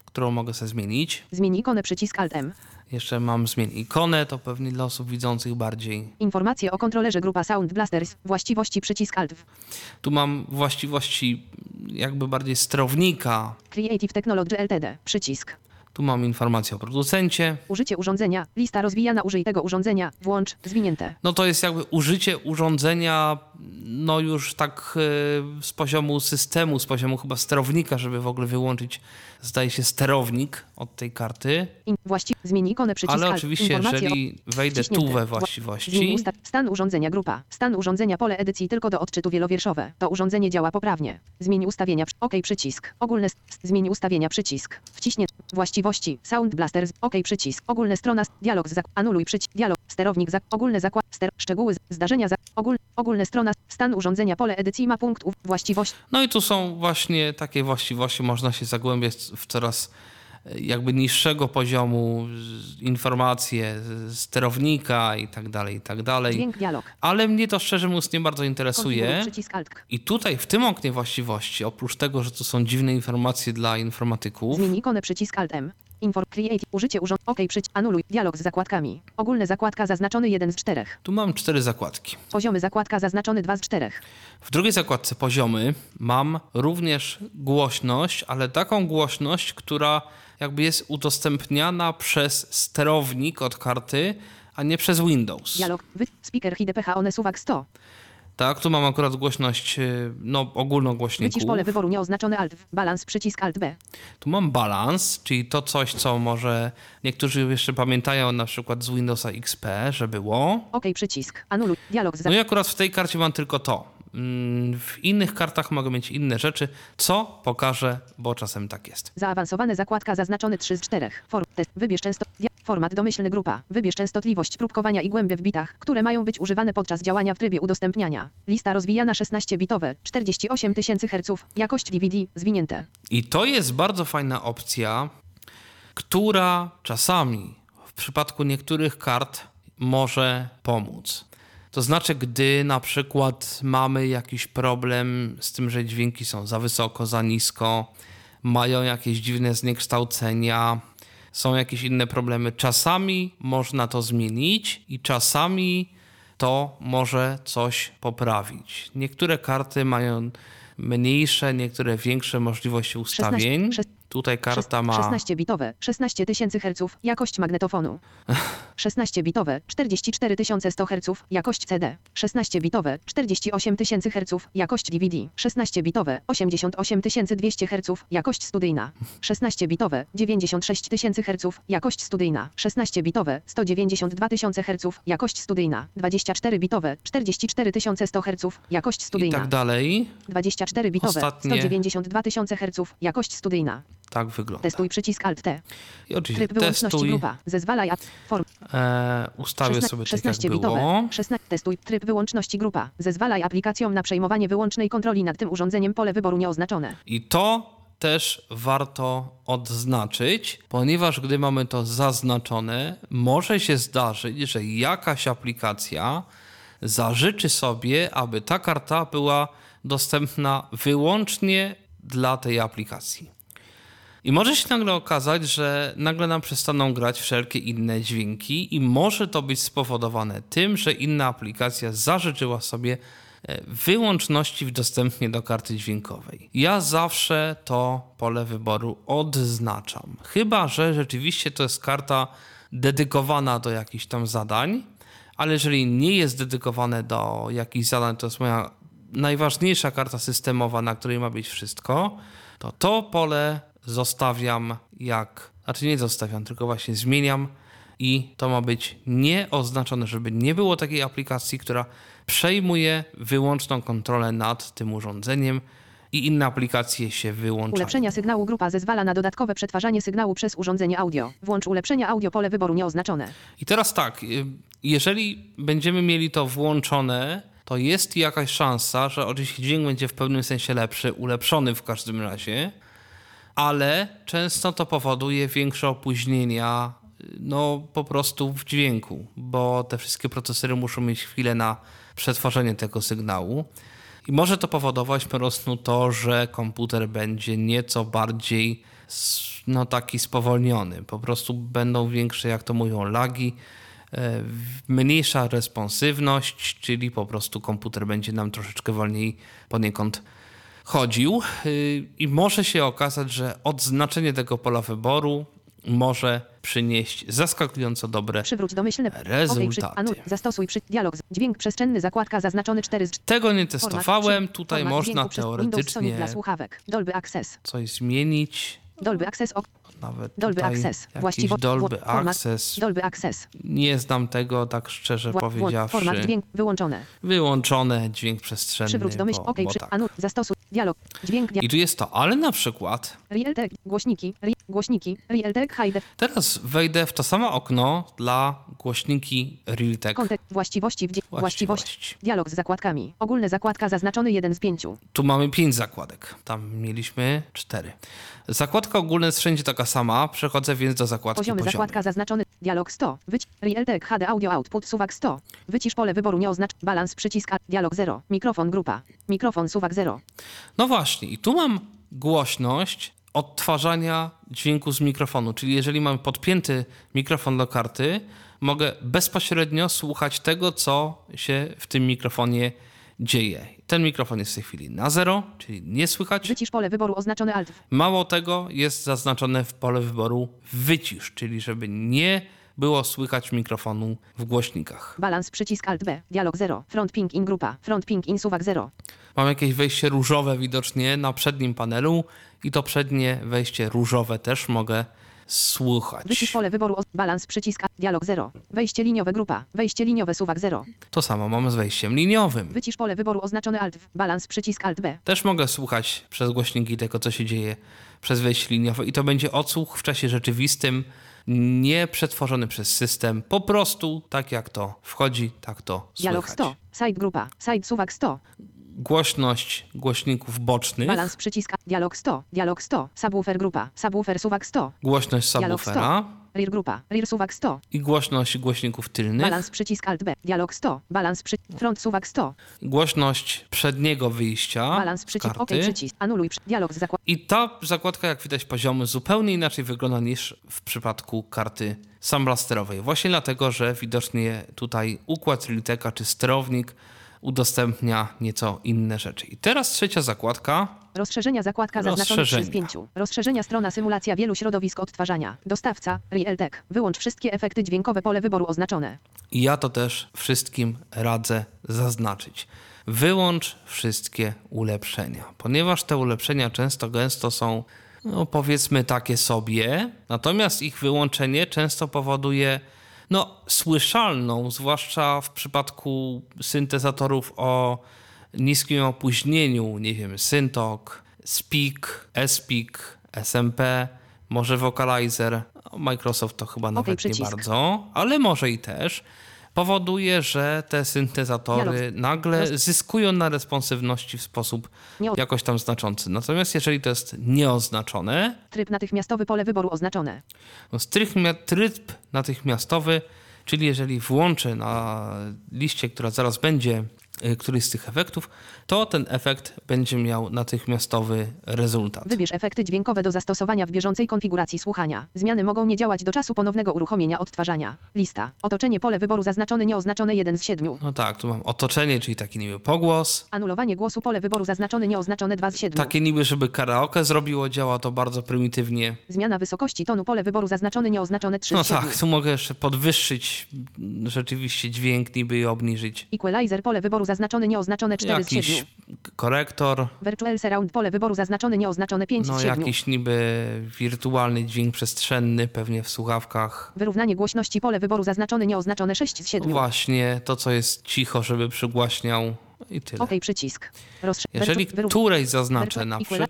którą mogę sobie zmienić. Zmień ikonę przycisk Alt M. Jeszcze mam zmień ikonę, to pewnie dla osób widzących bardziej. Informacje o kontrolerze grupa Sound Blasters. Właściwości przycisk Alt. Tu mam właściwości jakby bardziej sterownika. Creative Technology Ltd. Przycisk. Tu mam informację o producencie. Użycie urządzenia. Lista rozwijana użyj tego urządzenia. Włącz. Zwinięte. No to jest jakby użycie urządzenia, no już tak e, z poziomu systemu, z poziomu chyba sterownika, żeby w ogóle wyłączyć, zdaje się, sterownik od tej karty. Właści, zmień ikonę przycisk Ale oczywiście, jeżeli wejdę tu we Wła- właściwości. Stan urządzenia grupa. Stan urządzenia pole edycji tylko do odczytu wielowierszowe. To urządzenie działa poprawnie. Zmień ustawienia. OK przycisk. Ogólne. Zmień ustawienia przycisk. Wciśnie. Właściwości. Sound Blasters. OK przycisk. Ogólne strona. Dialog. Anuluj przycisk. Dialog. Sterownik. Zak- ogólne zakład. Ster. Szczegóły. Zdarzenia. Zak- ogól, ogólne strona. Stan urządzenia pole edycji ma punkt. Właściwość. No i tu są właśnie takie właściwości, można się zagłębiać w coraz e, jakby niższego poziomu informacje z sterownika i tak dalej, i tak dalej. Dźwięk. Dialog. Ale mnie to szczerze mówiąc nie bardzo interesuje. I tutaj w tym oknie właściwości, oprócz tego, że to są dziwne informacje dla informatyków, Zmień ikonę przycisk Alt M. Inform Create. Użycie urząd. OK przycisk. Anuluj. Dialog z zakładkami. Ogólne zakładka zaznaczony 1 z 4. tu mam cztery zakładki. Poziomy zakładka zaznaczony 2 z 4. W drugiej zakładce poziomy mam również głośność, ale taką głośność, która jakby jest udostępniana przez sterownik od karty, a nie przez Windows. Dialog. Wy. Speaker HIDPH one suwak 100. Tak, tu mam akurat głośność, y, no ogólnogłośników. Wycisz pole wyboru nieoznaczony Alt. Balans przycisk Alt B. Tu mam balans, czyli to coś, co może niektórzy jeszcze pamiętają na przykład z Windowsa XP, że było. OK przycisk. Anuluj. Dialog z No i akurat w tej karcie mam tylko to. Mm, W innych kartach mogę mieć inne rzeczy, co pokażę, bo czasem tak jest. Zaawansowane zakładka zaznaczony 3 z 4. Form test. Wybierz często. Format domyślny grupa. Wybierz częstotliwość próbkowania i głębie w bitach, które mają być używane podczas działania w trybie udostępniania. Lista rozwijana 16-bitowe, 48 tysięcy Hz. Jakość DVD zwinięte. I to jest bardzo fajna opcja, która czasami w przypadku niektórych kart może pomóc. To znaczy, gdy na przykład mamy jakiś problem z tym, że dźwięki są za wysoko, za nisko, mają jakieś dziwne zniekształcenia, są jakieś inne problemy, czasami można to zmienić i czasami to może coś poprawić. Niektóre karty mają mniejsze, niektóre większe możliwości ustawień. szes- Tutaj karta ma 16-bitowe, 16 tysięcy Hz. Jakość magnetofonu. 16-bitowe, 44 100 Hz. Jakość CD. 16-bitowe, 48 tysięcy Hz. Jakość DVD. 16-bitowe, 88 200 Hz. Jakość studyjna. 16-bitowe, 96 tysięcy Hz. Jakość studyjna. 16-bitowe, 192 tysiące Hz. Jakość studyjna. 24-bitowe, 44 100 Hz. Jakość i studyjna. tak dalej. 24-bitowe, Ostatnie. 192 tysiące Hz. Jakość studyjna. Tak wygląda. Testuj przycisk Alt T. I oczywiście Tryb wyłączności testuj, grupa. Zezwalaj at form. e, ustawię sobie tak jak 16 było. bitowe. 16 testuj tryb wyłączności grupa. Zezwalaj aplikacjom na przejmowanie wyłącznej kontroli nad tym urządzeniem pole wyboru nieoznaczone. I to też warto odznaczyć, ponieważ gdy mamy to zaznaczone, może się zdarzyć, że jakaś aplikacja zażyczy sobie, aby ta karta była dostępna wyłącznie dla tej aplikacji. I może się nagle okazać, że nagle nam przestaną grać wszelkie inne dźwięki, i może to być spowodowane tym, że inna aplikacja zażyczyła sobie e, wyłączności w dostępnie do karty dźwiękowej. Ja zawsze to pole wyboru odznaczam. Chyba, że rzeczywiście to jest karta dedykowana do jakichś tam zadań, ale jeżeli nie jest dedykowane do jakichś zadań, to jest moja najważniejsza karta systemowa, na której ma być wszystko, to to pole zostawiam jak, znaczy nie zostawiam, tylko właśnie zmieniam i to ma być nieoznaczone, żeby nie było takiej aplikacji, która przejmuje wyłączną kontrolę nad tym urządzeniem i inne aplikacje się wyłączają. Ulepszenia sygnału grupa zezwala na dodatkowe przetwarzanie sygnału przez urządzenie audio. Włącz ulepszenia audio pole wyboru nieoznaczone. I teraz tak, y, jeżeli będziemy mieli to włączone, to jest jakaś szansa, że oczywiście dźwięk będzie w pewnym sensie lepszy, ulepszony w każdym razie, ale często to powoduje większe opóźnienia, y, no po prostu w dźwięku, bo te wszystkie procesory muszą mieć chwilę na przetworzenie tego sygnału. I może to powodować po prostu to, że komputer będzie nieco bardziej no, taki spowolniony. Po prostu będą większe, jak to mówią, lagi, e, mniejsza responsywność, czyli po prostu komputer będzie nam troszeczkę wolniej poniekąd chodził. Y, I może się okazać, że odznaczenie tego pola wyboru może przynieść zaskakująco dobre Przywróć domyślne. Rezultaty. Anul, zastosuj przy, dialog. Dźwięk przestrzenny zakładka zaznaczony 4 z Tego nie testowałem. Tutaj można teoretycznie dla słuchawek. Dolby Access. coś zmienić. Dolby Access. Ok. Nawet Dolby Access. Właściwo. Dolby Access. Dolby Access. Nie znam tego, tak szczerze wło- powiedziawszy. Format dźwięk wyłączone. Wyłączone, dźwięk przestrzenny. Przywróć domyśl. bo, OK. bo Przy, tak. anul, zastosuj. Dialog. Dźwięk. Dia I tu jest to, ale na przykład Realtek. Głośniki. Ri, głośniki. Realtek. High def. teraz wejdę w to samo okno dla głośniki Realtek. Kontekst. Właściwości. W dzie- właściwości. Właściwości. Dialog z zakładkami. Ogólne zakładka zaznaczony 1 z 5. Tu mamy pięć zakładek. Tam mieliśmy cztery. Zakładka ogólna jest wszędzie taka sama. Przechodzę więc do zakładki Poziomy poziomy. zakładka zaznaczony. Dialog 100. Wyć. Realtek HD Audio Output Suwak 100. Wycisz pole wyboru nie oznacz. Balans przycisk. Dialog 0. Mikrofon grupa. Mikrofon Suwak 0. No właśnie, i tu mam głośność odtwarzania dźwięku z mikrofonu, czyli jeżeli mam podpięty mikrofon do karty, mogę bezpośrednio słuchać tego, co się w tym mikrofonie dzieje. Ten mikrofon jest w tej chwili na zero, czyli nie słychać. Wycisz pole wyboru oznaczone Alt. Mało tego, jest zaznaczone w pole wyboru wycisz, czyli żeby nie było słychać mikrofonu w głośnikach. Balans przycisk Alt B. Dialog 0. Front ping in grupa. Front ping in suwak 0. Mam jakieś wejście różowe widocznie na przednim panelu i to przednie wejście różowe też mogę słuchać. Wycisz pole wyboru. Balans przycisk Alt. Dialog 0. Wejście liniowe grupa. Wejście liniowe suwak 0. To samo mam z wejściem liniowym. Wycisz pole wyboru oznaczone Alt. Balans przycisk Alt B. Też mogę słuchać przez głośniki tego, co się dzieje przez wejście liniowe i to będzie odsłuch w czasie rzeczywistym, nie przetworzony przez system, po prostu tak jak to wchodzi, tak to Dialog słychać. 100. Side grupa. Side suwak 100. Głośność głośników bocznych, Balans przycisk Alt. Dialog 100. Dialog 100. Subwoofer grupa. Subwoofer suwak 100. głośność subwoofera Rear grupa. Rear suwak 100. i głośność głośników tylnych, Balans przycisk Alt B. Dialog 100. Balans przy... Front suwak 100. głośność przedniego wyjścia Balans przycisk OK przycisk. Anuluj dialog z zakładem. I ta zakładka, jak widać, poziomy zupełnie inaczej wygląda niż w przypadku karty samblasterowej. Właśnie dlatego, że widocznie tutaj układ Liliteka czy sterownik udostępnia nieco inne rzeczy. I teraz trzecia zakładka. Rozszerzenia zakładka zaznaczone przy Rozszerzenia. spięciu. Rozszerzenia strona symulacja wielu środowisk odtwarzania. Dostawca. Realtek. Wyłącz wszystkie efekty dźwiękowe pole wyboru oznaczone. I ja to też wszystkim radzę zaznaczyć. Wyłącz wszystkie ulepszenia, ponieważ te ulepszenia często gęsto są, no powiedzmy, takie sobie, natomiast ich wyłączenie często powoduje no, słyszalną, zwłaszcza w przypadku syntezatorów o niskim opóźnieniu, nie wiem, Syntok, Speak, SPEAK, SMP, może Vocalizer, Microsoft to chyba nawet nie bardzo, ale może i też, powoduje, że te syntezatory Dialog. nagle zyskują na responsywności w sposób jakoś tam znaczący. Natomiast jeżeli to jest nieoznaczone, Tryb natychmiastowy pole wyboru oznaczone. no tryb natychmiastowy, czyli jeżeli włączę na liście, która zaraz będzie, któryś z tych efektów, to ten efekt będzie miał natychmiastowy rezultat. Wybierz efekty dźwiękowe do zastosowania w bieżącej konfiguracji słuchania. Zmiany mogą nie działać do czasu ponownego uruchomienia odtwarzania. Lista. Otoczenie pole wyboru zaznaczone nieoznaczone 1 z 7. No tak, tu mam otoczenie, czyli taki niby pogłos. Anulowanie głosu pole wyboru zaznaczone nieoznaczone 2 z 7. Takie niby, żeby karaoke zrobiło, działa to bardzo prymitywnie. Zmiana wysokości tonu pole wyboru zaznaczone nieoznaczone 3 No z 7. tak, tu mogę jeszcze podwyższyć rzeczywiście dźwięk niby i obniżyć. Equalizer pole wyboru zaznaczone nieoznaczone 4 z 7. Jakiś korektor, Virtual Surround pole wyboru zaznaczone nieoznaczone 5 no z 7. jakiś niby wirtualny dźwięk przestrzenny, pewnie w słuchawkach. Wyrównanie głośności pole wyboru zaznaczone nieoznaczone 6 z 7. Właśnie to, co jest cicho, żeby przygłaśniał i tyle. OK przycisk. Rozsze- Jeżeli której zaznaczę na przykład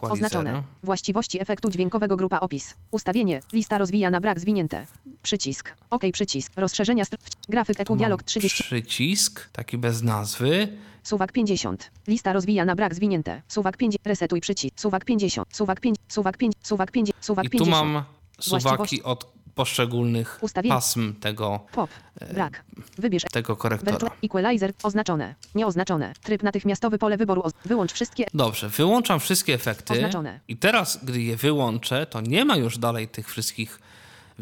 Oznaczone. Właściwości efektu dźwiękowego grupa opis. Ustawienie. Lista rozwija na brak zwinięte. Przycisk. OK przycisk. Rozszerzenia str- Grafik EQ dialog 30. przycisk, taki bez nazwy, Suwak 50. Lista rozwija na brak zwinięte. Suwak 5. Resetuj przycisk. Suwak 50. Suwak 5. Suwak 5. Suwak 5. Suwak i 50. tu mam suwaki od poszczególnych Ustawienie. pasm tego, Pop. Brak. Wybierz. tego korektora. Equalizer. Oznaczone. Nieoznaczone. Tryb natychmiastowy pole wyboru. Wyłącz wszystkie. Dobrze, wyłączam wszystkie efekty. Oznaczone. I teraz, gdy je wyłączę, to nie ma już dalej tych wszystkich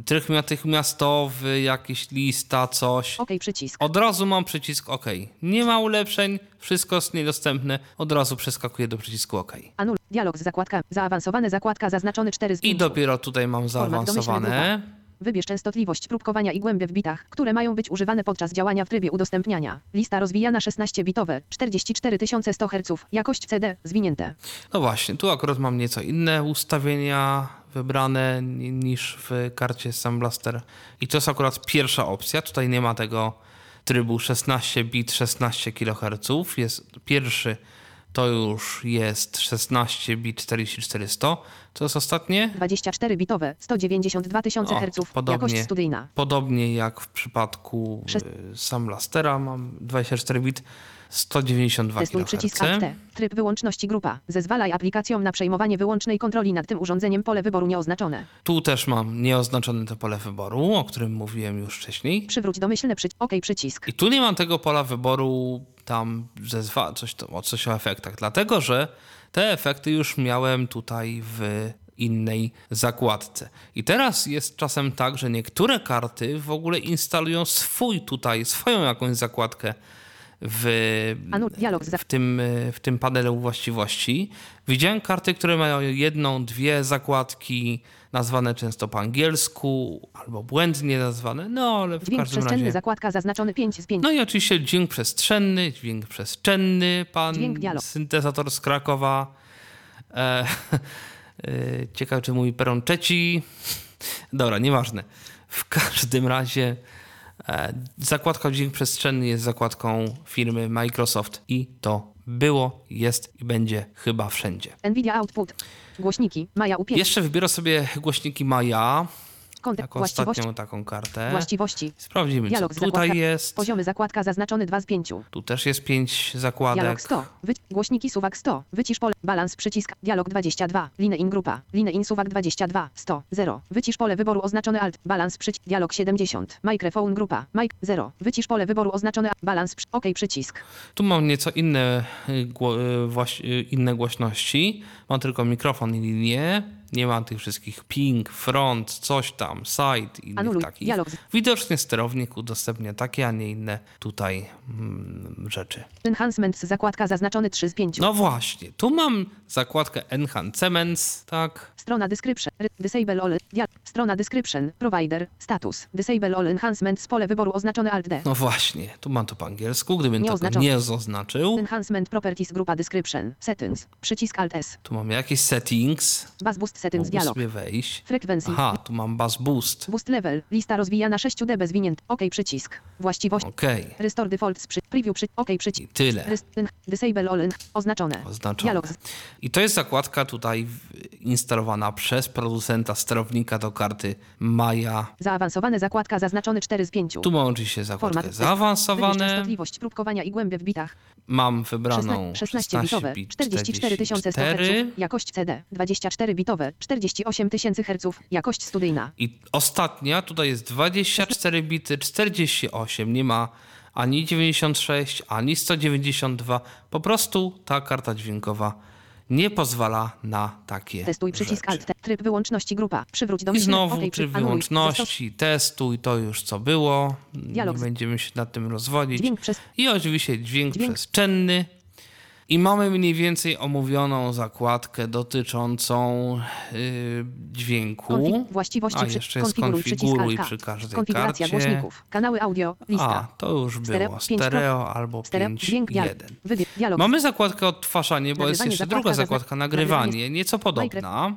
tryb natychmiastowy, jakiś lista, coś. OK przycisk. Od razu mam przycisk OK. Nie ma ulepszeń, wszystko jest niedostępne. Od razu przeskakuję do przycisku OK. Anul. Dialog z zakładka. Zaawansowane zakładka zaznaczony 4 z 5. I dopiero tutaj mam zaawansowane. Wybierz częstotliwość próbkowania i głębie w bitach, które mają być używane podczas działania w trybie udostępniania. Lista rozwijana 16-bitowe, 44100 Hz, jakość CD, zwinięte. No właśnie, tu akurat mam nieco inne ustawienia wybrane ni- niż w karcie Sam Blaster. I to jest akurat pierwsza opcja. Tutaj nie ma tego trybu 16 bit 16 kHz. Jest pierwszy to już jest 16 bit 44100. To jest ostatnie? 24-bitowe, 192 000 O, Hz, podobnie. jakość studyjna. Podobnie jak w przypadku Szes- y, Sam Blastera mam 24 bit 192 Testuj przycisk Alt T. Tryb wyłączności grupa. Zezwalaj aplikacjom na przejmowanie wyłącznej kontroli nad tym urządzeniem pole wyboru nieoznaczone. Tu też mam nieoznaczone to pole wyboru, o którym mówiłem już wcześniej. Przywróć domyślny przycisk. OK przycisk. I tu nie mam tego pola wyboru tam zezwa, coś, to, coś o efektach, dlatego że te efekty już miałem tutaj w innej zakładce. I teraz jest czasem tak, że niektóre karty w ogóle instalują swój tutaj, swoją jakąś zakładkę w, za- w, tym, e, w tym panelu właściwości. Widziałem karty, które mają jedną, dwie zakładki, nazwane często po angielsku, albo błędnie nazwane, no ale w Dźwięk każdym przestrzenny, razie... zakładka zaznaczony 5 z 5. No i oczywiście dźwięk przestrzenny, dźwięk przestrzenny, pan Dźwięk dialog. syntezator z Krakowa. E, e, ciekawe, czy mówi peronczeci. Dobra, nieważne. W każdym razie zakładka dźwięk przestrzenny jest zakładką firmy Microsoft i to było, jest i będzie chyba wszędzie. Nvidia Output. Głośniki. Maja U5. Jeszcze wybiorę sobie głośniki Maja Kontek. jako Właściwości. ostatnią taką kartę. Właściwości. Sprawdzimy, co Dialog z tutaj jest. Poziomy zakładka zaznaczony 2 z 5. Tu też jest pięć zakładek. Dialog 100. Wy... Głośniki suwak 100. Wycisz pole. Balans przycisk. Dialog 22. Line in grupa. Line in suwak 22. 100. 0. Wycisz pole wyboru oznaczone alt. Balans przycisk. Dialog 70. Microphone grupa. Mic 0. Wycisz pole wyboru oznaczone alt. Balans przy... OK przycisk. Tu mam nieco inne, y, gło, y, y, inne głośności. Mam tylko mikrofon i linię. Nie mam tych wszystkich ping, front, coś tam, side i innych takich. Dialog. Widocznie sterownik udostępnia takie, a nie inne tutaj mm, rzeczy. Enhancements zakładka zaznaczony 3 z 5. No właśnie, tu mam zakładkę Enhancements, tak? Strona description. Disable all. Dia- strona description. Provider. Status. Disable all enhancements. Pole wyboru oznaczone alt D. No właśnie, tu mam to po angielsku, gdybym Nie tego nie zaznaczył. Enhancement properties grupa description. Settings. Przycisk alt S. Tu mam jakieś settings. Boost settings dialog. wejść. Frequency. Aha, tu mam bass boost. Boost level. Lista rozwijana 6 dB zwinięt. OK przycisk. Właściwość. Okej, Restore default przy preview przy OK i przycisk. tyle. Rest, disable all en, oznaczone. Oznaczone. Dialog. I to jest zakładka tutaj instalowana przez producenta sterownika do karty Maja. Zaawansowane zakładka zaznaczony 4 z 5. Tu mam oczywiście zakładkę Format. Zaawansowane. częstotliwość próbkowania i głębię w bitach. Mam wybraną 16 bitowe, 16 bit 44 100 Hz, 44. jakość CD, 24 bitowe, 48 000 Hz, jakość studyjna. I ostatnia, tutaj jest 24 bity, 48, nie ma ani 96, ani 192. Po prostu ta karta dźwiękowa nie pozwala na takie Testuj przycisk rzeczy. Alt, tryb wyłączności grupa, przywróć do I znowu OK, przy- tryb wyłączności, testuj, to już co było. Dialog Nie będziemy się nad tym rozwodzić. Dźwięk przez I oczywiście dźwięk, Dźwięk. przestrzenny. I mamy mniej więcej omówioną zakładkę dotyczącą yy, dźwięku. konfig, właściwości A jeszcze jest konfiguruj przy każdej konfiguracja karcie. głośników, kanały audio, lista. A, to już Stereo, było. Stereo albo Stereo, 5, dźwięk, dialog, 1. wybierz, dialog, Mamy zakładkę odtwarzanie, bo jest jeszcze druga zakładka nagrywanie, nieco podobna.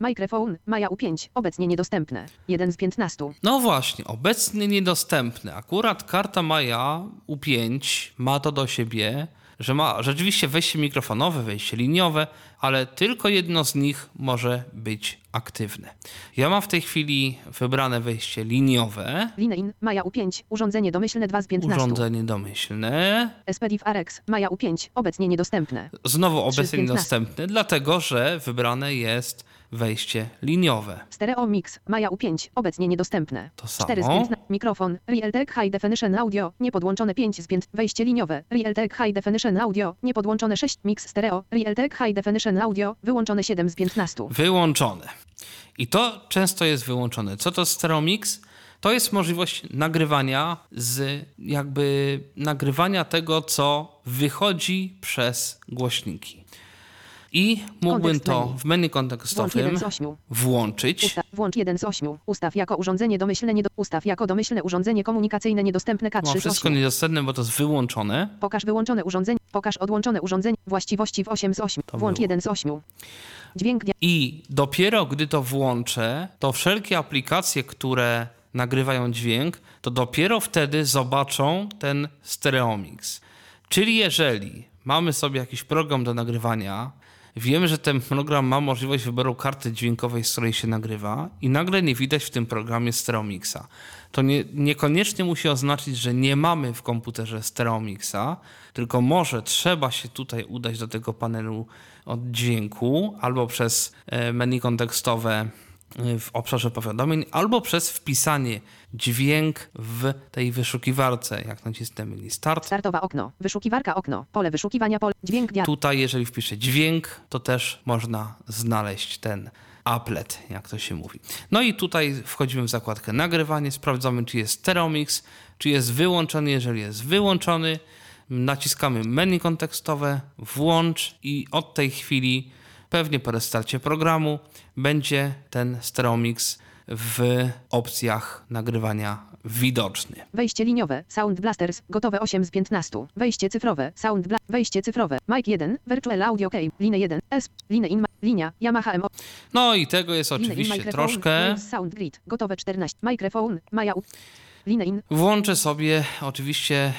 microphone, Maja U5, obecnie niedostępne, 1 z 15. No właśnie, obecnie niedostępny. Akurat karta Maja U5 ma to do siebie, że ma rzeczywiście wejście mikrofonowe, wejście liniowe, ale tylko jedno z nich może być aktywne. Ja mam w tej chwili wybrane wejście liniowe, Line in, Maja U5, urządzenie domyślne 2 z 15. urządzenie domyślne, SPDIF RX, Maja U5, obecnie niedostępne. znowu obecnie 15. niedostępny, dlatego że wybrane jest wejście liniowe. Stereo Mix, Maja U5, obecnie niedostępne. To 4 z samo. 15. Mikrofon, Realtek High Definition Audio, niepodłączone 5 z 5. Wejście liniowe, Realtek High Definition Audio, niepodłączone 6. Mix Stereo, Realtek High Definition Audio, wyłączone 7 z 15. Wyłączone. I to często jest wyłączone. Co to Steromix? To jest możliwość nagrywania z jakby nagrywania tego, co wychodzi przez głośniki. I mógłbym to w menu kontekstowym 1 z 8. włączyć. Ustaw, włącz 1 z 8. Ustaw jako urządzenie domyślne nie do, Ustaw jako domyślne urządzenie komunikacyjne niedostępne K3 Mam z wszystko 8. niedostępne, bo to jest wyłączone. Pokaż wyłączone urządzenie. Pokaż odłączone urządzenie. Właściwości w 8 z 8. To Włącz było. 1 z 8. Dźwięk I dopiero gdy to włączę, to wszelkie aplikacje, które nagrywają dźwięk, to dopiero wtedy zobaczą ten stereomix. Czyli jeżeli mamy sobie jakiś program do nagrywania, wiemy, że ten program ma możliwość wyboru karty dźwiękowej, z której się nagrywa i nagle nie widać w tym programie stereomixa. To nie, niekoniecznie musi oznaczyć, że nie mamy w komputerze stereomixa, tylko może trzeba się tutaj udać do tego panelu od dźwięku albo przez e, menu kontekstowe w obszarze powiadomień, albo przez wpisanie dźwięk w tej wyszukiwarce, jak list start. Startowa okno. Wyszukiwarka okno. Pole wyszukiwania pole. Dźwięk dia- Tutaj, jeżeli wpiszę dźwięk, to też można znaleźć ten applet, jak to się mówi. No i tutaj wchodzimy w zakładkę nagrywanie, sprawdzamy, czy jest Stereomix, czy jest wyłączony. Jeżeli jest wyłączony, naciskamy menu kontekstowe, włącz i od tej chwili, pewnie po restarcie programu, będzie ten Stereomix w opcjach nagrywania widoczny. Wejście liniowe, Sound Blasters, gotowe 8 z 15. Wejście cyfrowe, Sound Bla wejście cyfrowe, Mic 1, Virtual Audio Key, Line 1, S, Line in, linia, Yamaha M, No i tego jest oczywiście troszkę. Sound Grid, gotowe 14. Microphone, Maja, U- Włączę sobie oczywiście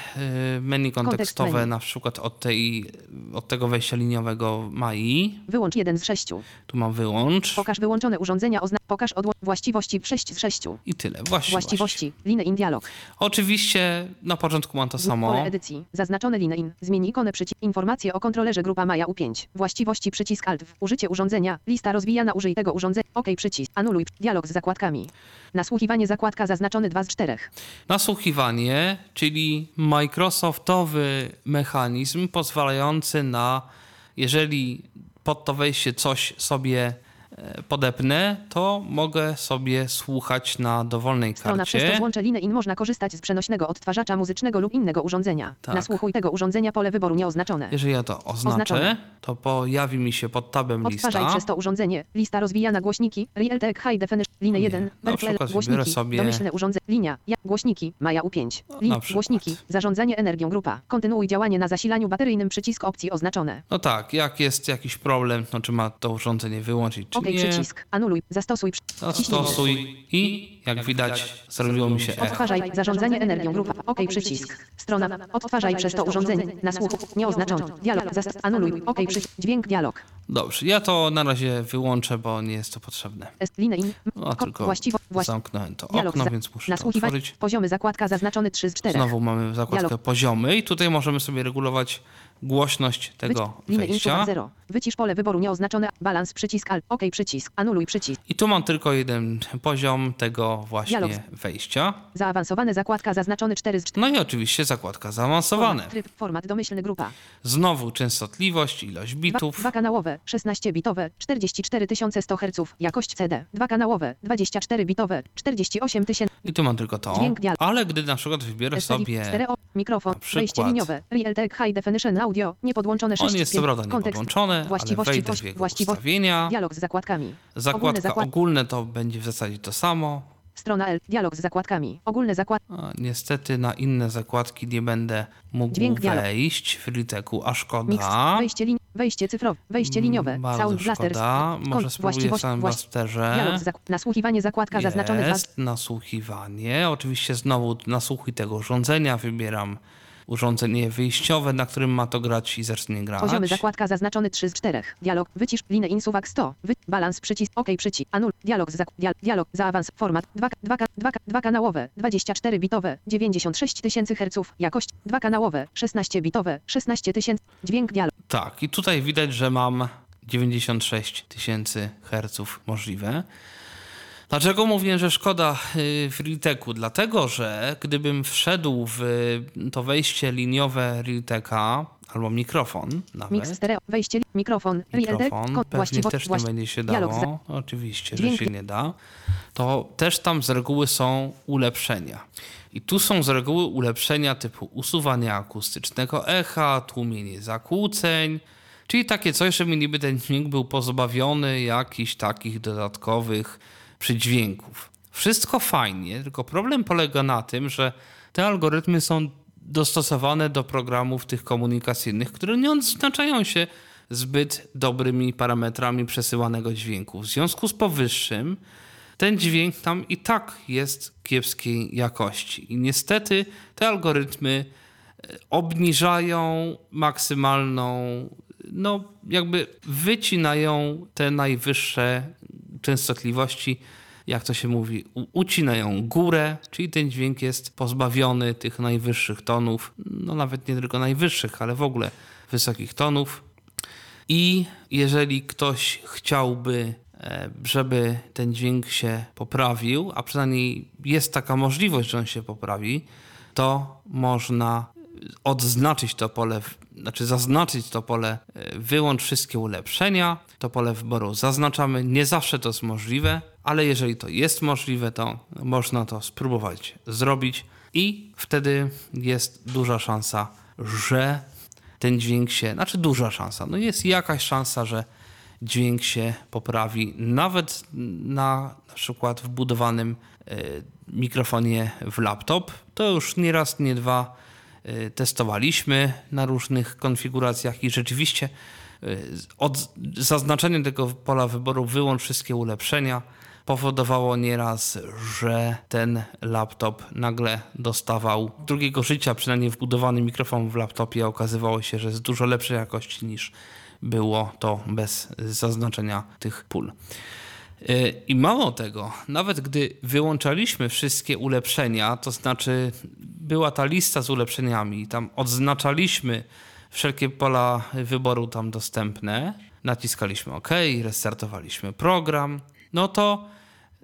y, menu kontekstowe, menu. na przykład od, tej, od tego wejścia liniowego MAI. wyłącz 1 z 6. Tu mam wyłącz Pokaż wyłączone urządzenia, ozna pokaż odło właściwości 6 z 6. i tyle. Właściwości. Właściwości, Line in dialog. Oczywiście na początku mam to Pole samo. edycji. Zaznaczone line in. Zmień ikonę przycisk. Informacje o kontrolerze grupa Maja U5. Właściwości przycisk Alt. Użycie urządzenia. Lista rozwijana. Użyj tego urządzenia. OK przycisk. Anuluj. Dialog z zakładkami. Nasłuchiwanie zakładka zaznaczony 2 z 4. Nasłuchiwanie, czyli Microsoftowy mechanizm pozwalający na, jeżeli pod to wejście coś sobie podepnę, to mogę sobie słuchać na dowolnej Strona przez to karcie. włącze line in można korzystać z przenośnego odtwarzacza muzycznego lub innego urządzenia. Tak. Nasłuchuj tego urządzenia pole wyboru nieoznaczone. Jeżeli ja to oznaczę, Oznaczone. to pojawi mi się pod tabem Odtwarzaj lista. przez to urządzenie. Lista rozwijana głośniki. Realtek High Definition. Line 1. Na Virtual. przykład wybiorę Głośniki. sobie- Domyślne urządzenie. Linia. Ja, głośniki. Maja U5. Lin, na głośniki. Zarządzanie energią grupa. Kontynuuj działanie na zasilaniu bateryjnym przycisk opcji oznaczone. No tak, jak jest jakiś problem, to czy ma to urządzenie wyłączyć, czy Nie. przycisk. Anuluj. Zastosuj. Zastosuj i jak widać zrobiło mi się echo. Odtwarzaj. Zarządzanie energią grupa. OK przycisk. Strona. Odtwarzaj przez to urządzenie. Nasłuch. Nieoznaczony. Dialog. Zast anuluj. OK przycisk. Dźwięk. Dialog. Dobrze, ja to na razie wyłączę, bo nie jest to potrzebne. No, Ko- tylko właściwo. Właś zamknąłem to okno, więc muszę to otworzyć. Poziomy zakładka zaznaczony 3 z 4. Znowu mamy zakładkę poziomy i tutaj możemy sobie regulować głośność tego wejścia. suwak 0. Wycisz pole wyboru nieoznaczone. Balans przycisk Alt. OK przycisk. Anuluj przycisk. I tu mam tylko jeden poziom tego właśnie Dialog. wejścia. Zaawansowane zakładka zaznaczony 4 z 4. No i oczywiście zakładka zaawansowane. Tryb. Format domyślny grupa. Znowu częstotliwość, ilość bitów. dwa kanałowe, 16-bitowe, 44100 Hz, jakość CD, dwa kanałowe, 24-bitowe, 48 tysięcy, I tu mam tylko to. Dźwięk Ale gdy na przykład wybiorę sobie... stereo, mikrofon, wejście liniowe, Realtek High Definition Audio, niepodłączone 6 On jest co prawda niepodłączony, ale wejdę w jego ustawienia. dialog z zakładkami, Zakładka zakład- ogólne to będzie w zasadzie to samo. Strona L, dialog z zakładkami, ogólne zakład, A, niestety na inne zakładki nie będę mógł Dźwięk dialog. wejść w Riteku, a mix, szkoda. wejście, lin, wejście cyfrowe, wejście liniowe, Mm, Bardzo Sound szkoda. kon- Może spróbuję w samym blasterze. dialog z zak- nasłuchiwanie zakładka zaznaczone 2 Jest nasłuchiwanie. Oczywiście znowu nasłuchuj tego urządzenia. Wybieram urządzenie wyjściowe, na którym ma to grać i zacznie grać. Poziomy zakładka zaznaczony 3 z 4. Dialog. Wycisz. Linę insuwak 100. Wy, balans przycisk. OK przycisk. Anul. Dialog z zak, dial, dialog. Zaawans. Format. 2, 2, 2, 2 kanałowe. 24 bitowe. 96 tysięcy Hz. Jakość. 2 kanałowe. 16 bitowe. 16 tysięcy. Dźwięk dialog. Tak, i tutaj widać, że mam 96 tysięcy herców możliwe. Dlaczego mówię, że szkoda y, w Realteku? Dlatego, że gdybym wszedł w to wejście liniowe Realteka, albo mikrofon nawet, Mix stereo. Wejście. Mikrofon. Mikrofon, pewnie też nie będzie się dało, oczywiście, że się nie da, to też tam z reguły są ulepszenia. I tu są z reguły ulepszenia typu usuwanie akustycznego echa, tłumienie zakłóceń, czyli takie coś, żeby niby ten dźwięk był pozbawiony jakichś takich dodatkowych przydźwięków. Wszystko fajnie, tylko problem polega na tym, że te algorytmy są dostosowane do programów tych komunikacyjnych, które nie odznaczają się zbyt dobrymi parametrami przesyłanego dźwięku. W związku z powyższym ten dźwięk tam i tak jest kiepskiej jakości. I niestety te algorytmy e, obniżają maksymalną, no jakby wycinają te najwyższe częstotliwości, jak to się mówi, ucinają górę, czyli ten dźwięk jest pozbawiony tych najwyższych tonów, no nawet nie tylko najwyższych, ale w ogóle wysokich tonów. I jeżeli ktoś chciałby, e, żeby ten dźwięk się poprawił, a przynajmniej jest taka możliwość, że on się poprawi, to można odznaczyć to pole, znaczy zaznaczyć to pole, e, wyłącz wszystkie ulepszenia, to pole wyboru zaznaczamy. Nie zawsze to jest możliwe, ale jeżeli to jest możliwe, to można to spróbować zrobić i wtedy jest duża szansa że ten dźwięk się, znaczy duża szansa, no jest jakaś szansa, że dźwięk się poprawi, nawet na na przykład wbudowanym e, mikrofonie w laptop. To już nie raz, nie dwa testowaliśmy na różnych konfiguracjach i rzeczywiście e, od zaznaczenia tego pola wyboru wyłącz wszystkie ulepszenia powodowało nieraz, że ten laptop nagle dostawał drugiego życia, przynajmniej wbudowany mikrofon w laptopie okazywało się, że jest dużo lepszej jakości niż było to bez zaznaczenia tych pól. Y, I mało tego, nawet gdy wyłączaliśmy wszystkie ulepszenia, to znaczy była ta lista z ulepszeniami, tam odznaczaliśmy wszelkie pola wyboru tam dostępne, naciskaliśmy OK, restartowaliśmy program, no to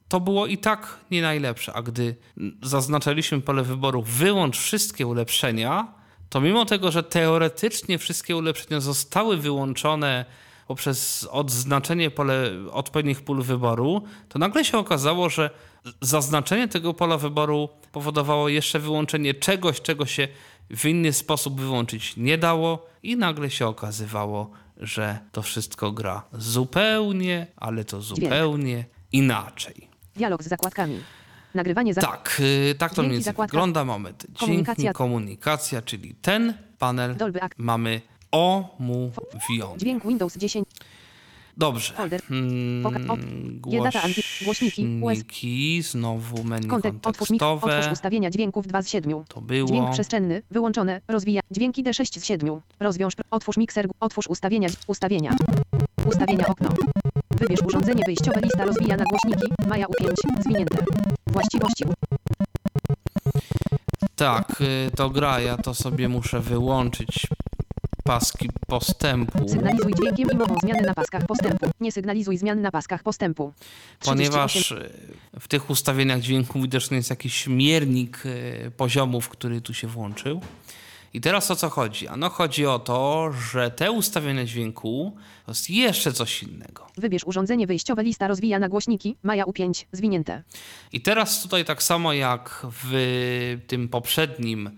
to było i tak nie najlepsze. A gdy zaznaczaliśmy pole wyboru wyłącz wszystkie ulepszenia, to mimo tego, że teoretycznie wszystkie ulepszenia zostały wyłączone poprzez odznaczenie pole odpowiednich pól wyboru, to nagle się okazało, że zaznaczenie tego pola wyboru powodowało jeszcze wyłączenie czegoś, czego się w inny sposób wyłączyć nie dało, i nagle się okazywało, że to wszystko gra zupełnie, ale to zupełnie inaczej. Dialog z zakładkami. Nagrywanie za... Tak, yy, tak to mniej więcej wygląda. Mamy dźwięki, Komunikacja. komunikacja, czyli ten panel Dolby mamy omówiony. Dźwięk Windows 10. Dobrze. Folder. Hmm, głośniki. Znowu menu Kontek. Kontekstowe. otwórz ustawienia dźwięków 2 z 7. To było. Dźwięk przestrzenny. Wyłączone. Rozwija. Dźwięki D6 z 7. Rozwiąż. Otwórz mikser. Otwórz ustawienia. Ustawienia. Ustawienia okno. Wybierz urządzenie wyjściowe. Lista rozwija na głośniki. Maja U5. Zwinięte. Właściwości. Tak, y, to gra, ja to sobie muszę wyłączyć paski postępu, Sygnalizuj dźwiękiem i mową zmiany na paskach postępu. Nie sygnalizuj zmian na paskach postępu. 38. ponieważ y, w tych ustawieniach dźwięku widoczny jest jakiś miernik y, poziomów, który tu się włączył. I teraz o co chodzi? Ano chodzi o to, że te ustawienia dźwięku to jest jeszcze coś innego. Wybierz urządzenie wyjściowe. Lista rozwija na głośniki. Maja U5. Zwinięte. I teraz tutaj tak samo jak w tym poprzednim,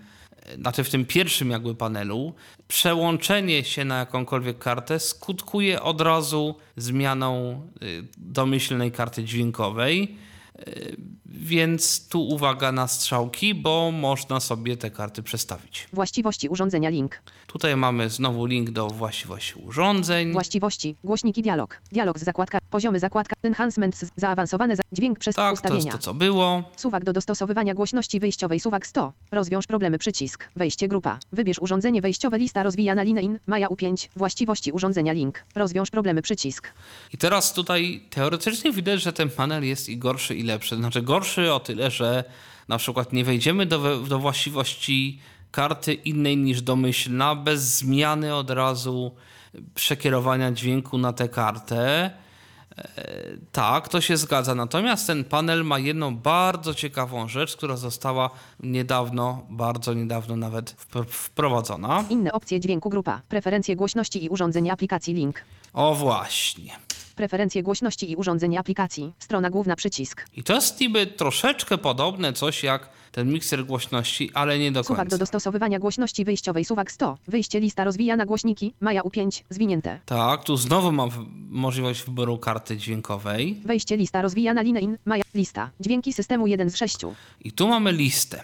znaczy w tym pierwszym jakby panelu, przełączenie się na jakąkolwiek kartę skutkuje od razu zmianą y, domyślnej karty dźwiękowej. Więc tu uwaga na strzałki, bo można sobie te karty przestawić. Właściwości urządzenia. Link. Tutaj mamy znowu link do właściwości urządzeń. Właściwości. Głośniki dialog. Dialog z zakładka. Poziomy zakładka. Enhancements. Zaawansowane. Za... Dźwięk przez Tak, to jest ustawienia. to co było. Suwak do dostosowywania głośności wyjściowej. Suwak 100. Rozwiąż problemy. Przycisk. Wejście grupa. Wybierz urządzenie wyjściowe. Lista rozwijana linę in. Maja U5. Właściwości urządzenia. Link. Rozwiąż problemy. Przycisk. I teraz tutaj teoretycznie widać, że ten panel jest i gorszy, i lepszy. Znaczy gorszy o tyle, że na przykład nie wejdziemy do, do właściwości karty innej niż domyślna, bez zmiany od razu przekierowania dźwięku na tę kartę. E, Tak, to się zgadza. Natomiast ten panel ma jedną bardzo ciekawą rzecz, która została niedawno, bardzo niedawno nawet wpr- wprowadzona. Inne opcje dźwięku grupa. Preferencje głośności i urządzeń aplikacji. Link. O właśnie. Preferencje głośności i urządzeń aplikacji. Strona główna. Przycisk. I to jest niby troszeczkę podobne coś jak ten mikser głośności, ale nie do Suwak końca. do dostosowywania głośności wyjściowej. Suwak 100. Wyjście lista rozwija na głośniki. Maja U5. Zwinięte. Tak, tu znowu mam możliwość wyboru karty dźwiękowej Wejście lista rozwija na linę in. Maja. Lista. Dźwięki systemu 1 z 6. i tu mamy listę.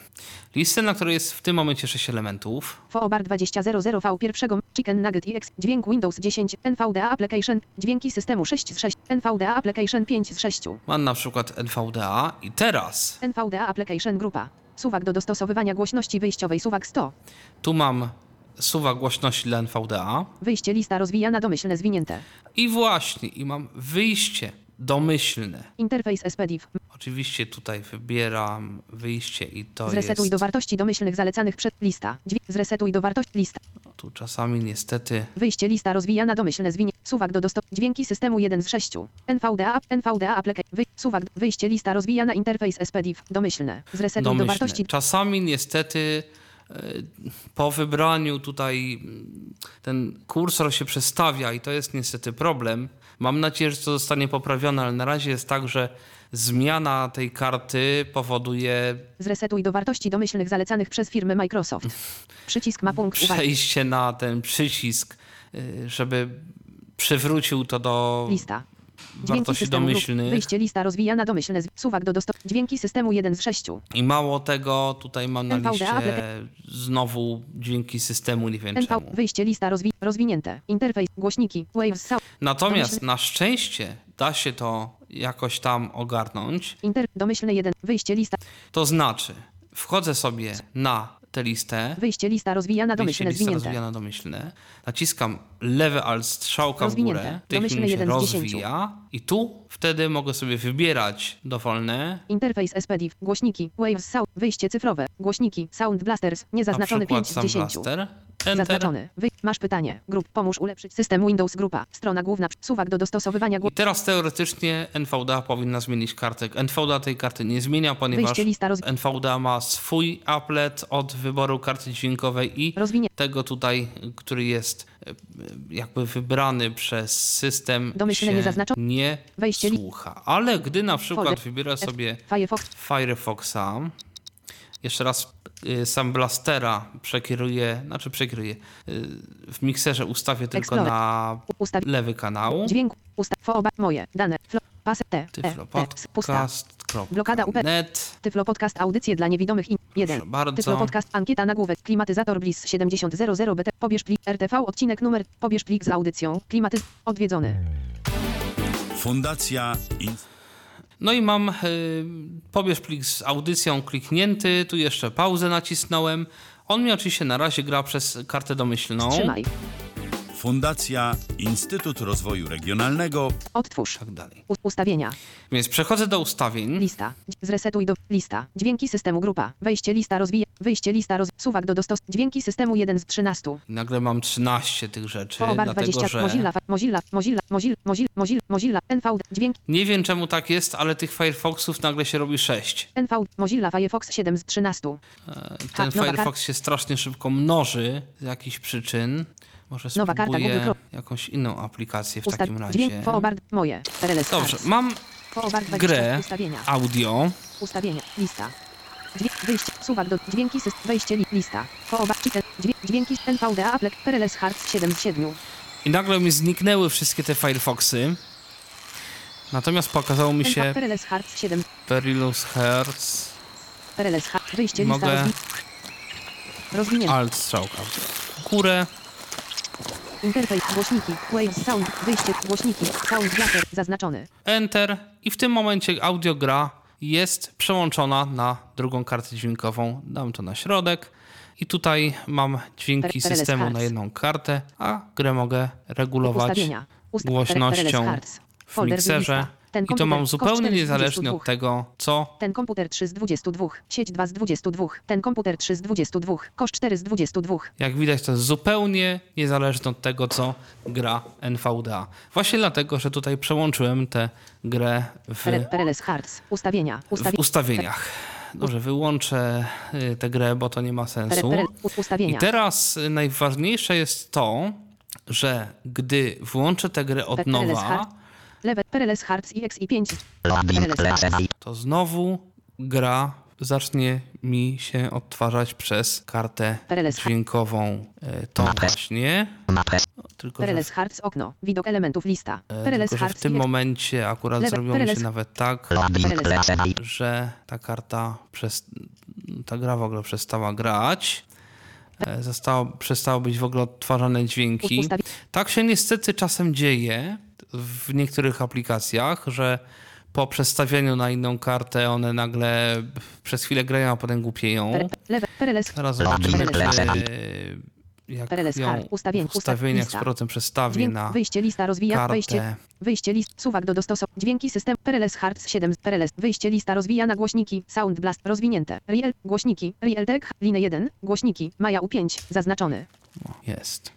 Listę, na której jest w tym momencie 6 elementów. Foobar 2000 V1 Chicken Nugget EX Dźwięk Windows 10 NVDA Application Dźwięki systemu 6 z 6 NVDA Application 5 z 6 Mam na przykład NVDA i teraz NVDA Application Grupa Suwak do dostosowywania głośności wyjściowej. Suwak 100 tu mam suwak głośności dla NVDA Wyjście lista rozwija na domyślne zwinięte. I właśnie, i mam wyjście domyślne. Interfejs SPDIV Oczywiście tutaj wybieram wyjście i to Zresetuj jest... do wartości domyślnych zalecanych przed lista. Dźwięk Zresetuj do wartości lista Tu. Czasami niestety Wyjście lista rozwija na domyślne zwinie. Suwak do dostop Dźwięki systemu 1 z 6 NVDA NVDA Application Wy Suwak Wyjście lista rozwija na interfejs SPDIV Domyślne. Zresetuj do wartości Czasami niestety po wybraniu tutaj ten kursor się przestawia i to jest niestety problem. Mam nadzieję, że to zostanie poprawione, ale na razie jest tak, że zmiana tej karty powoduje Zresetuj do wartości domyślnych zalecanych przez firmę Microsoft. Przycisk ma punkt uwagi. przejście na ten przycisk, y, żeby przywrócił to do Lista. Wartości systemu domyślnych. Wyjście lista rozwijana domyślne. z- Suwak do dostępu. Dźwięki systemu 1 z 6. I mało tego, tutaj mam na NVDA liście znowu dźwięki systemu, nie wiem NV. czemu. Wyjście lista rozwi rozwinięte. Interfejs. Głośniki. Waves sound. Natomiast Domyślny- na szczęście da się to jakoś tam ogarnąć. Inter. Domyślny 1. Wyjście lista. To znaczy, wchodzę sobie na tę listę, Wyjście lista rozwijana wyjście domyślne lista zwinięte. rozwijana domyślne, naciskam lewy alt strzałka w górę, w tej chwili się rozwija i tu wtedy mogę sobie wybierać dowolne, Interfejs SPDIF. Głośniki. Waves sound. Wyjście cyfrowe. Głośniki. Sound blasters. na Niezaznaczony 5 przykład z sam 10. blaster, enter, Zaznaczony. Wy. Masz pytanie. Grup. Pomóż ulepszyć system Windows Grupa. Strona główna. Suwak do dostosowywania I teraz teoretycznie NVDA powinna zmienić kartę. NVDA tej karty nie zmienia, ponieważ roz... NVDA ma swój applet od wyboru karty dźwiękowej i rozwinie. tego tutaj, który jest jakby wybrany przez system Domyślnie nie Wejście słucha. Ale gdy na przykład Folder. wybiorę sobie Firefox. Firefoxa, jeszcze raz y, sam blastera przekieruję, znaczy przekieruję, y, w mikserze ustawię tylko Explorer. na Ustaw. lewy kanał. Dźwięk. Ustaw. Fooba. Moje. Dane. Flo. Pas. T. E. T. Pusta. Blokada UP. Tyflopodcast.net Tyflo podcast audycje dla niewidomych i 1. Proszę bardzo. Tyflo podcast ankieta nagłówek klimatyzator Bliss 7000 BT pobierz plik RTV odcinek numer pobierz plik z audycją klimatyz odwiedzony. Fundacja In... No i mam y, pobierz plik z audycją kliknięty, tu jeszcze pauzę nacisnąłem. On mi oczywiście na razie gra przez kartę domyślną. Trzymaj. Fundacja Instytut Rozwoju Regionalnego Odtwórz. Tak dalej. U- ustawienia. Więc przechodzę do ustawień. Lista. Zresetuj do lista. Dźwięki systemu grupa. Wejście lista rozwija. Wyjście lista roz... Suwak do dostos. Dźwięki systemu 1 z 13. I nagle mam 13 tych rzeczy, Foobar dlatego 20. że Mozilla. fa- Mozilla. Mozilla. Mozilla. Mozilla. Mozilla. Mozilla. NV. Dźwięki. nie wiem czemu tak jest, ale tych Firefoxów nagle się robi 6. NV. Mozilla Firefox 7 z 13. E, Ha, Ten nowa Firefox się strasznie szybko mnoży z jakichś przyczyn. Może Nowa karta Google jakąś inną aplikację w Ustaw. takim razie. Dźwięk. Foobar. Moje. PRLS. Dobrze, mam Foobar 20. grę Ustawienia. audio. Ustawienia. Lista. Dźwięk, wyjście. Suwak do dźwięki system. Wejście li, lista. Dźwięk, dźwięki NVDA Apple. PRLS Hearts 7 z 7. I nagle mi zniknęły wszystkie te Firefoxy. Natomiast pokazało mi się PRLS Hearts 7. Perilous Hertz, PRLS Hearts. Wyjście lista. Mogę- Rozwi... Rozwinięty. Alt strzałka górę. Interfejs. Głośniki. Waves Sound. Wyjście. Głośniki. Sound Blaster. Zaznaczony. Enter i w tym momencie audiogra jest przełączona na drugą kartę dźwiękową. Dam to na środek i tutaj mam dźwięki systemu na jedną kartę, a grę mogę regulować głośnością w mikserze. I to mam zupełnie 4 z niezależnie 22. od tego, co Ten komputer 3 z 22. Sieć 2 z 22. Ten komputer 3 z 22. Koszt 4 z 22. Jak widać, to jest zupełnie niezależne od tego, co gra NVDA. Właśnie dlatego, że tutaj przełączyłem tę grę w, PRLS Hearts. Ustawienia. w Ustawienia. ustawieniach. Dobrze, wyłączę y, tę grę, bo to nie ma sensu. I teraz y, najważniejsze jest to, że gdy włączę tę grę od nowa. Lewe PRLS Hearts i XI5. PRLS Hearts. to znowu gra zacznie mi się odtwarzać przez kartę dźwiękową. y, Tą właśnie. Tylko, PRLS Hearts okno. Widok elementów lista. E, PRLS Tylko, że w tym momencie akurat Lewe- zrobiło mi się nawet tak, że ta karta, przez, ta gra w ogóle przestała grać. E, Zostało, przestało być w ogóle odtwarzane dźwięki. Tak się niestety czasem dzieje w niektórych aplikacjach, że po przestawieniu na inną kartę one nagle przez chwilę grają, a potem głupieją. Teraz zobaczymy, jak PRLS ją. Ustawień. w ustawieniach z powrotem przestawię Dźwięk. na Wyjście lista rozwija. kartę. Wejście. Wyjście list. Suwak do dostosowania. Dźwięki system. PRLS Hearts 7. PRLS. Wyjście lista rozwija na głośniki. Sound Blast. Rozwinięte. Real. Głośniki. Realtek. Line 1. Głośniki. Maja U5. Zaznaczony. Jest.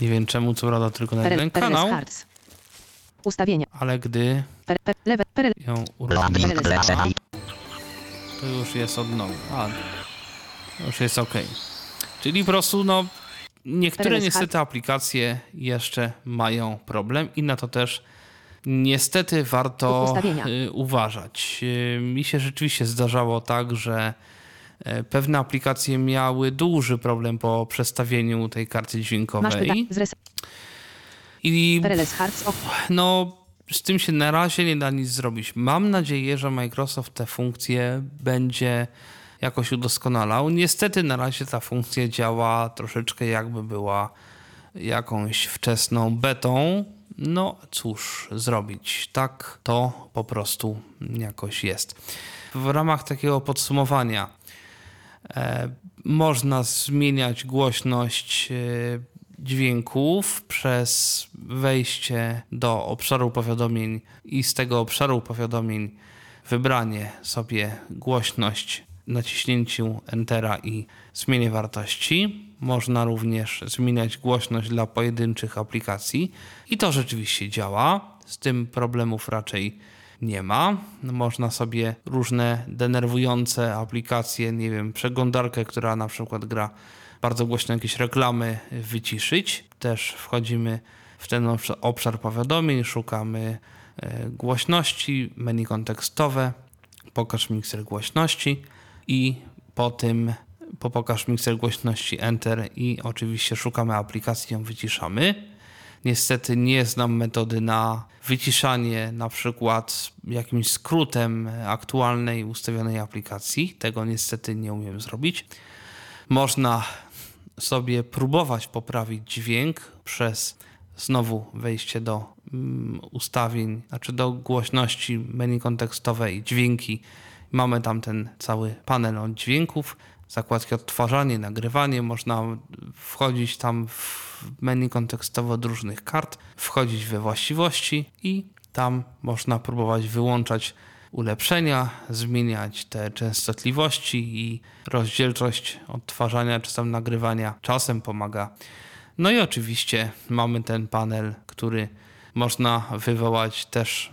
Nie wiem czemu co prawda tylko na jeden kanał. Ustawienia. ale gdy ją uruchomię, to już jest od nowa. A, już jest ok. Czyli po prostu, no, niektóre niestety aplikacje jeszcze mają problem i na to też niestety warto y, uważać. Y, Mi się rzeczywiście zdarzało tak, że pewne aplikacje miały duży problem po przestawieniu tej karty dźwiękowej i no, z tym się na razie nie da nic zrobić. Mam nadzieję, że Microsoft te funkcje będzie jakoś udoskonalał. Niestety na razie ta funkcja działa troszeczkę jakby była jakąś wczesną betą. No cóż zrobić, tak to po prostu jakoś jest. W ramach takiego podsumowania e, można zmieniać głośność e, dźwięków przez wejście do obszaru powiadomień i z tego obszaru powiadomień wybranie sobie głośność naciśnięciu Entera i zmianie wartości. Można również zmieniać głośność dla pojedynczych aplikacji i to rzeczywiście działa. Z tym problemów raczej nie ma. Można sobie różne denerwujące aplikacje, nie wiem, przeglądarkę, która na przykład gra bardzo głośno jakieś reklamy, wyciszyć. Też wchodzimy w ten obszar- obszar powiadomień, szukamy e, głośności, menu kontekstowe, pokaż mikser głośności i po tym po pokaż mikser głośności Enter i oczywiście szukamy aplikacji, ją wyciszamy. Niestety nie znam metody na wyciszanie na przykład jakimś skrótem aktualnej ustawionej aplikacji. Tego niestety nie umiem zrobić. Można sobie próbować poprawić dźwięk przez znowu wejście do mm, ustawień, znaczy do głośności menu kontekstowej dźwięki. Mamy tam ten cały panel od dźwięków, zakładki odtwarzanie, nagrywanie. Można wchodzić tam w menu kontekstowe od różnych kart, wchodzić we właściwości i tam można próbować wyłączać ulepszenia, zmieniać te częstotliwości i rozdzielczość odtwarzania czy tam nagrywania czasem pomaga. No i oczywiście mamy ten panel, który można wywołać też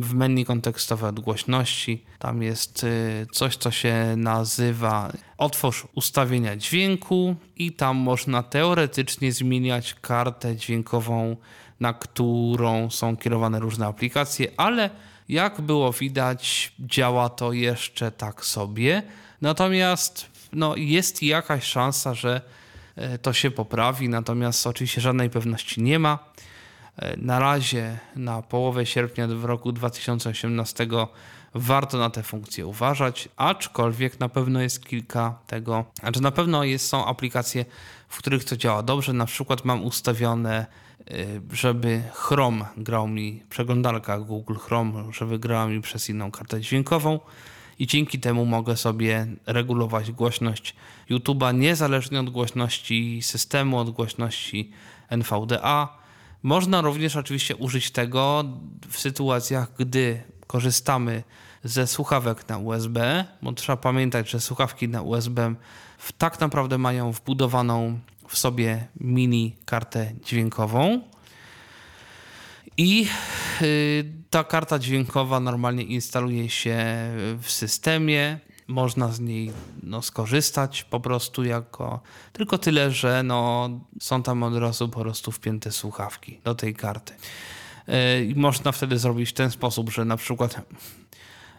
w menu kontekstowe od głośności. Tam jest y, coś, co się nazywa otwórz ustawienia dźwięku i tam można teoretycznie zmieniać kartę dźwiękową, na którą są kierowane różne aplikacje, ale jak było widać, działa to jeszcze tak sobie. Natomiast no, jest jakaś szansa, że e, to się poprawi, natomiast oczywiście żadnej pewności nie ma. E, Na razie na połowę sierpnia w roku 2018 warto na te funkcje uważać, aczkolwiek na pewno jest kilka tego, znaczy na pewno jest, są aplikacje, w których to działa dobrze. Na przykład mam ustawione, y, żeby Chrome grał mi, przeglądarka Google Chrome, żeby grała mi przez inną kartę dźwiękową i dzięki temu mogę sobie regulować głośność YouTube'a niezależnie od głośności systemu, od głośności NVDA. Można również oczywiście użyć tego w sytuacjach, gdy korzystamy ze słuchawek na USB, bo trzeba pamiętać, że słuchawki na USB tak naprawdę mają wbudowaną w sobie mini kartę dźwiękową. I y, ta karta dźwiękowa normalnie instaluje się w systemie. Można z niej no, skorzystać po prostu jako. Tylko tyle, że no, są tam od razu po prostu wpięte słuchawki do tej karty. Y, I można wtedy zrobić w ten sposób, że na przykład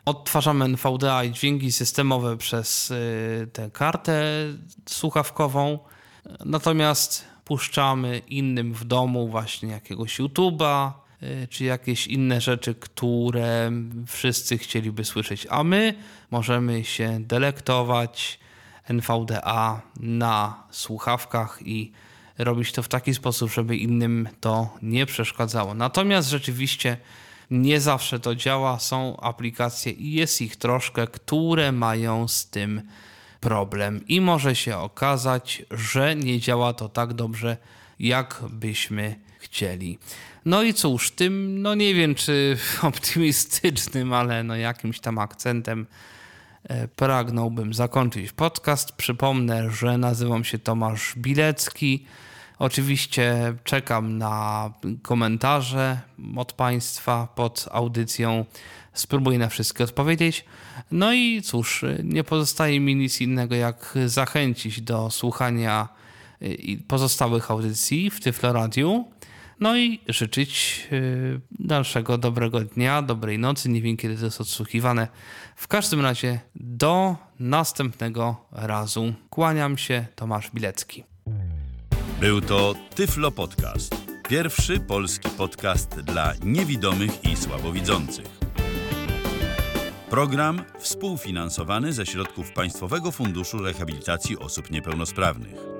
odtwarzamy NVDA i dźwięki systemowe przez y, tę kartę słuchawkową, natomiast puszczamy innym w domu właśnie jakiegoś YouTube'a, czy jakieś inne rzeczy, które wszyscy chcieliby słyszeć, a my możemy się delektować NVDA na słuchawkach i robić to w taki sposób, żeby innym to nie przeszkadzało. Natomiast rzeczywiście nie zawsze to działa. Są aplikacje i jest ich troszkę, które mają z tym problem i może się okazać, że nie działa to tak dobrze, jak byśmy chcieli. No i cóż, tym, no nie wiem czy optymistycznym, ale no jakimś tam akcentem e, pragnąłbym zakończyć podcast. Przypomnę, że nazywam się Tomasz Bilecki. Oczywiście czekam na komentarze od Państwa pod audycją. Spróbuję na wszystkie odpowiedzieć. No i cóż, nie pozostaje mi nic innego, jak zachęcić do słuchania y, pozostałych audycji w Tyflo Radiu. No i życzyć y, dalszego dobrego dnia, dobrej nocy. Nie wiem, kiedy to jest odsłuchiwane. W każdym razie do następnego razu. Kłaniam się, Tomasz Bilecki. Był to Tyflo Podcast. Pierwszy polski podcast dla niewidomych i słabowidzących. Program współfinansowany ze środków Państwowego Funduszu Rehabilitacji Osób Niepełnosprawnych.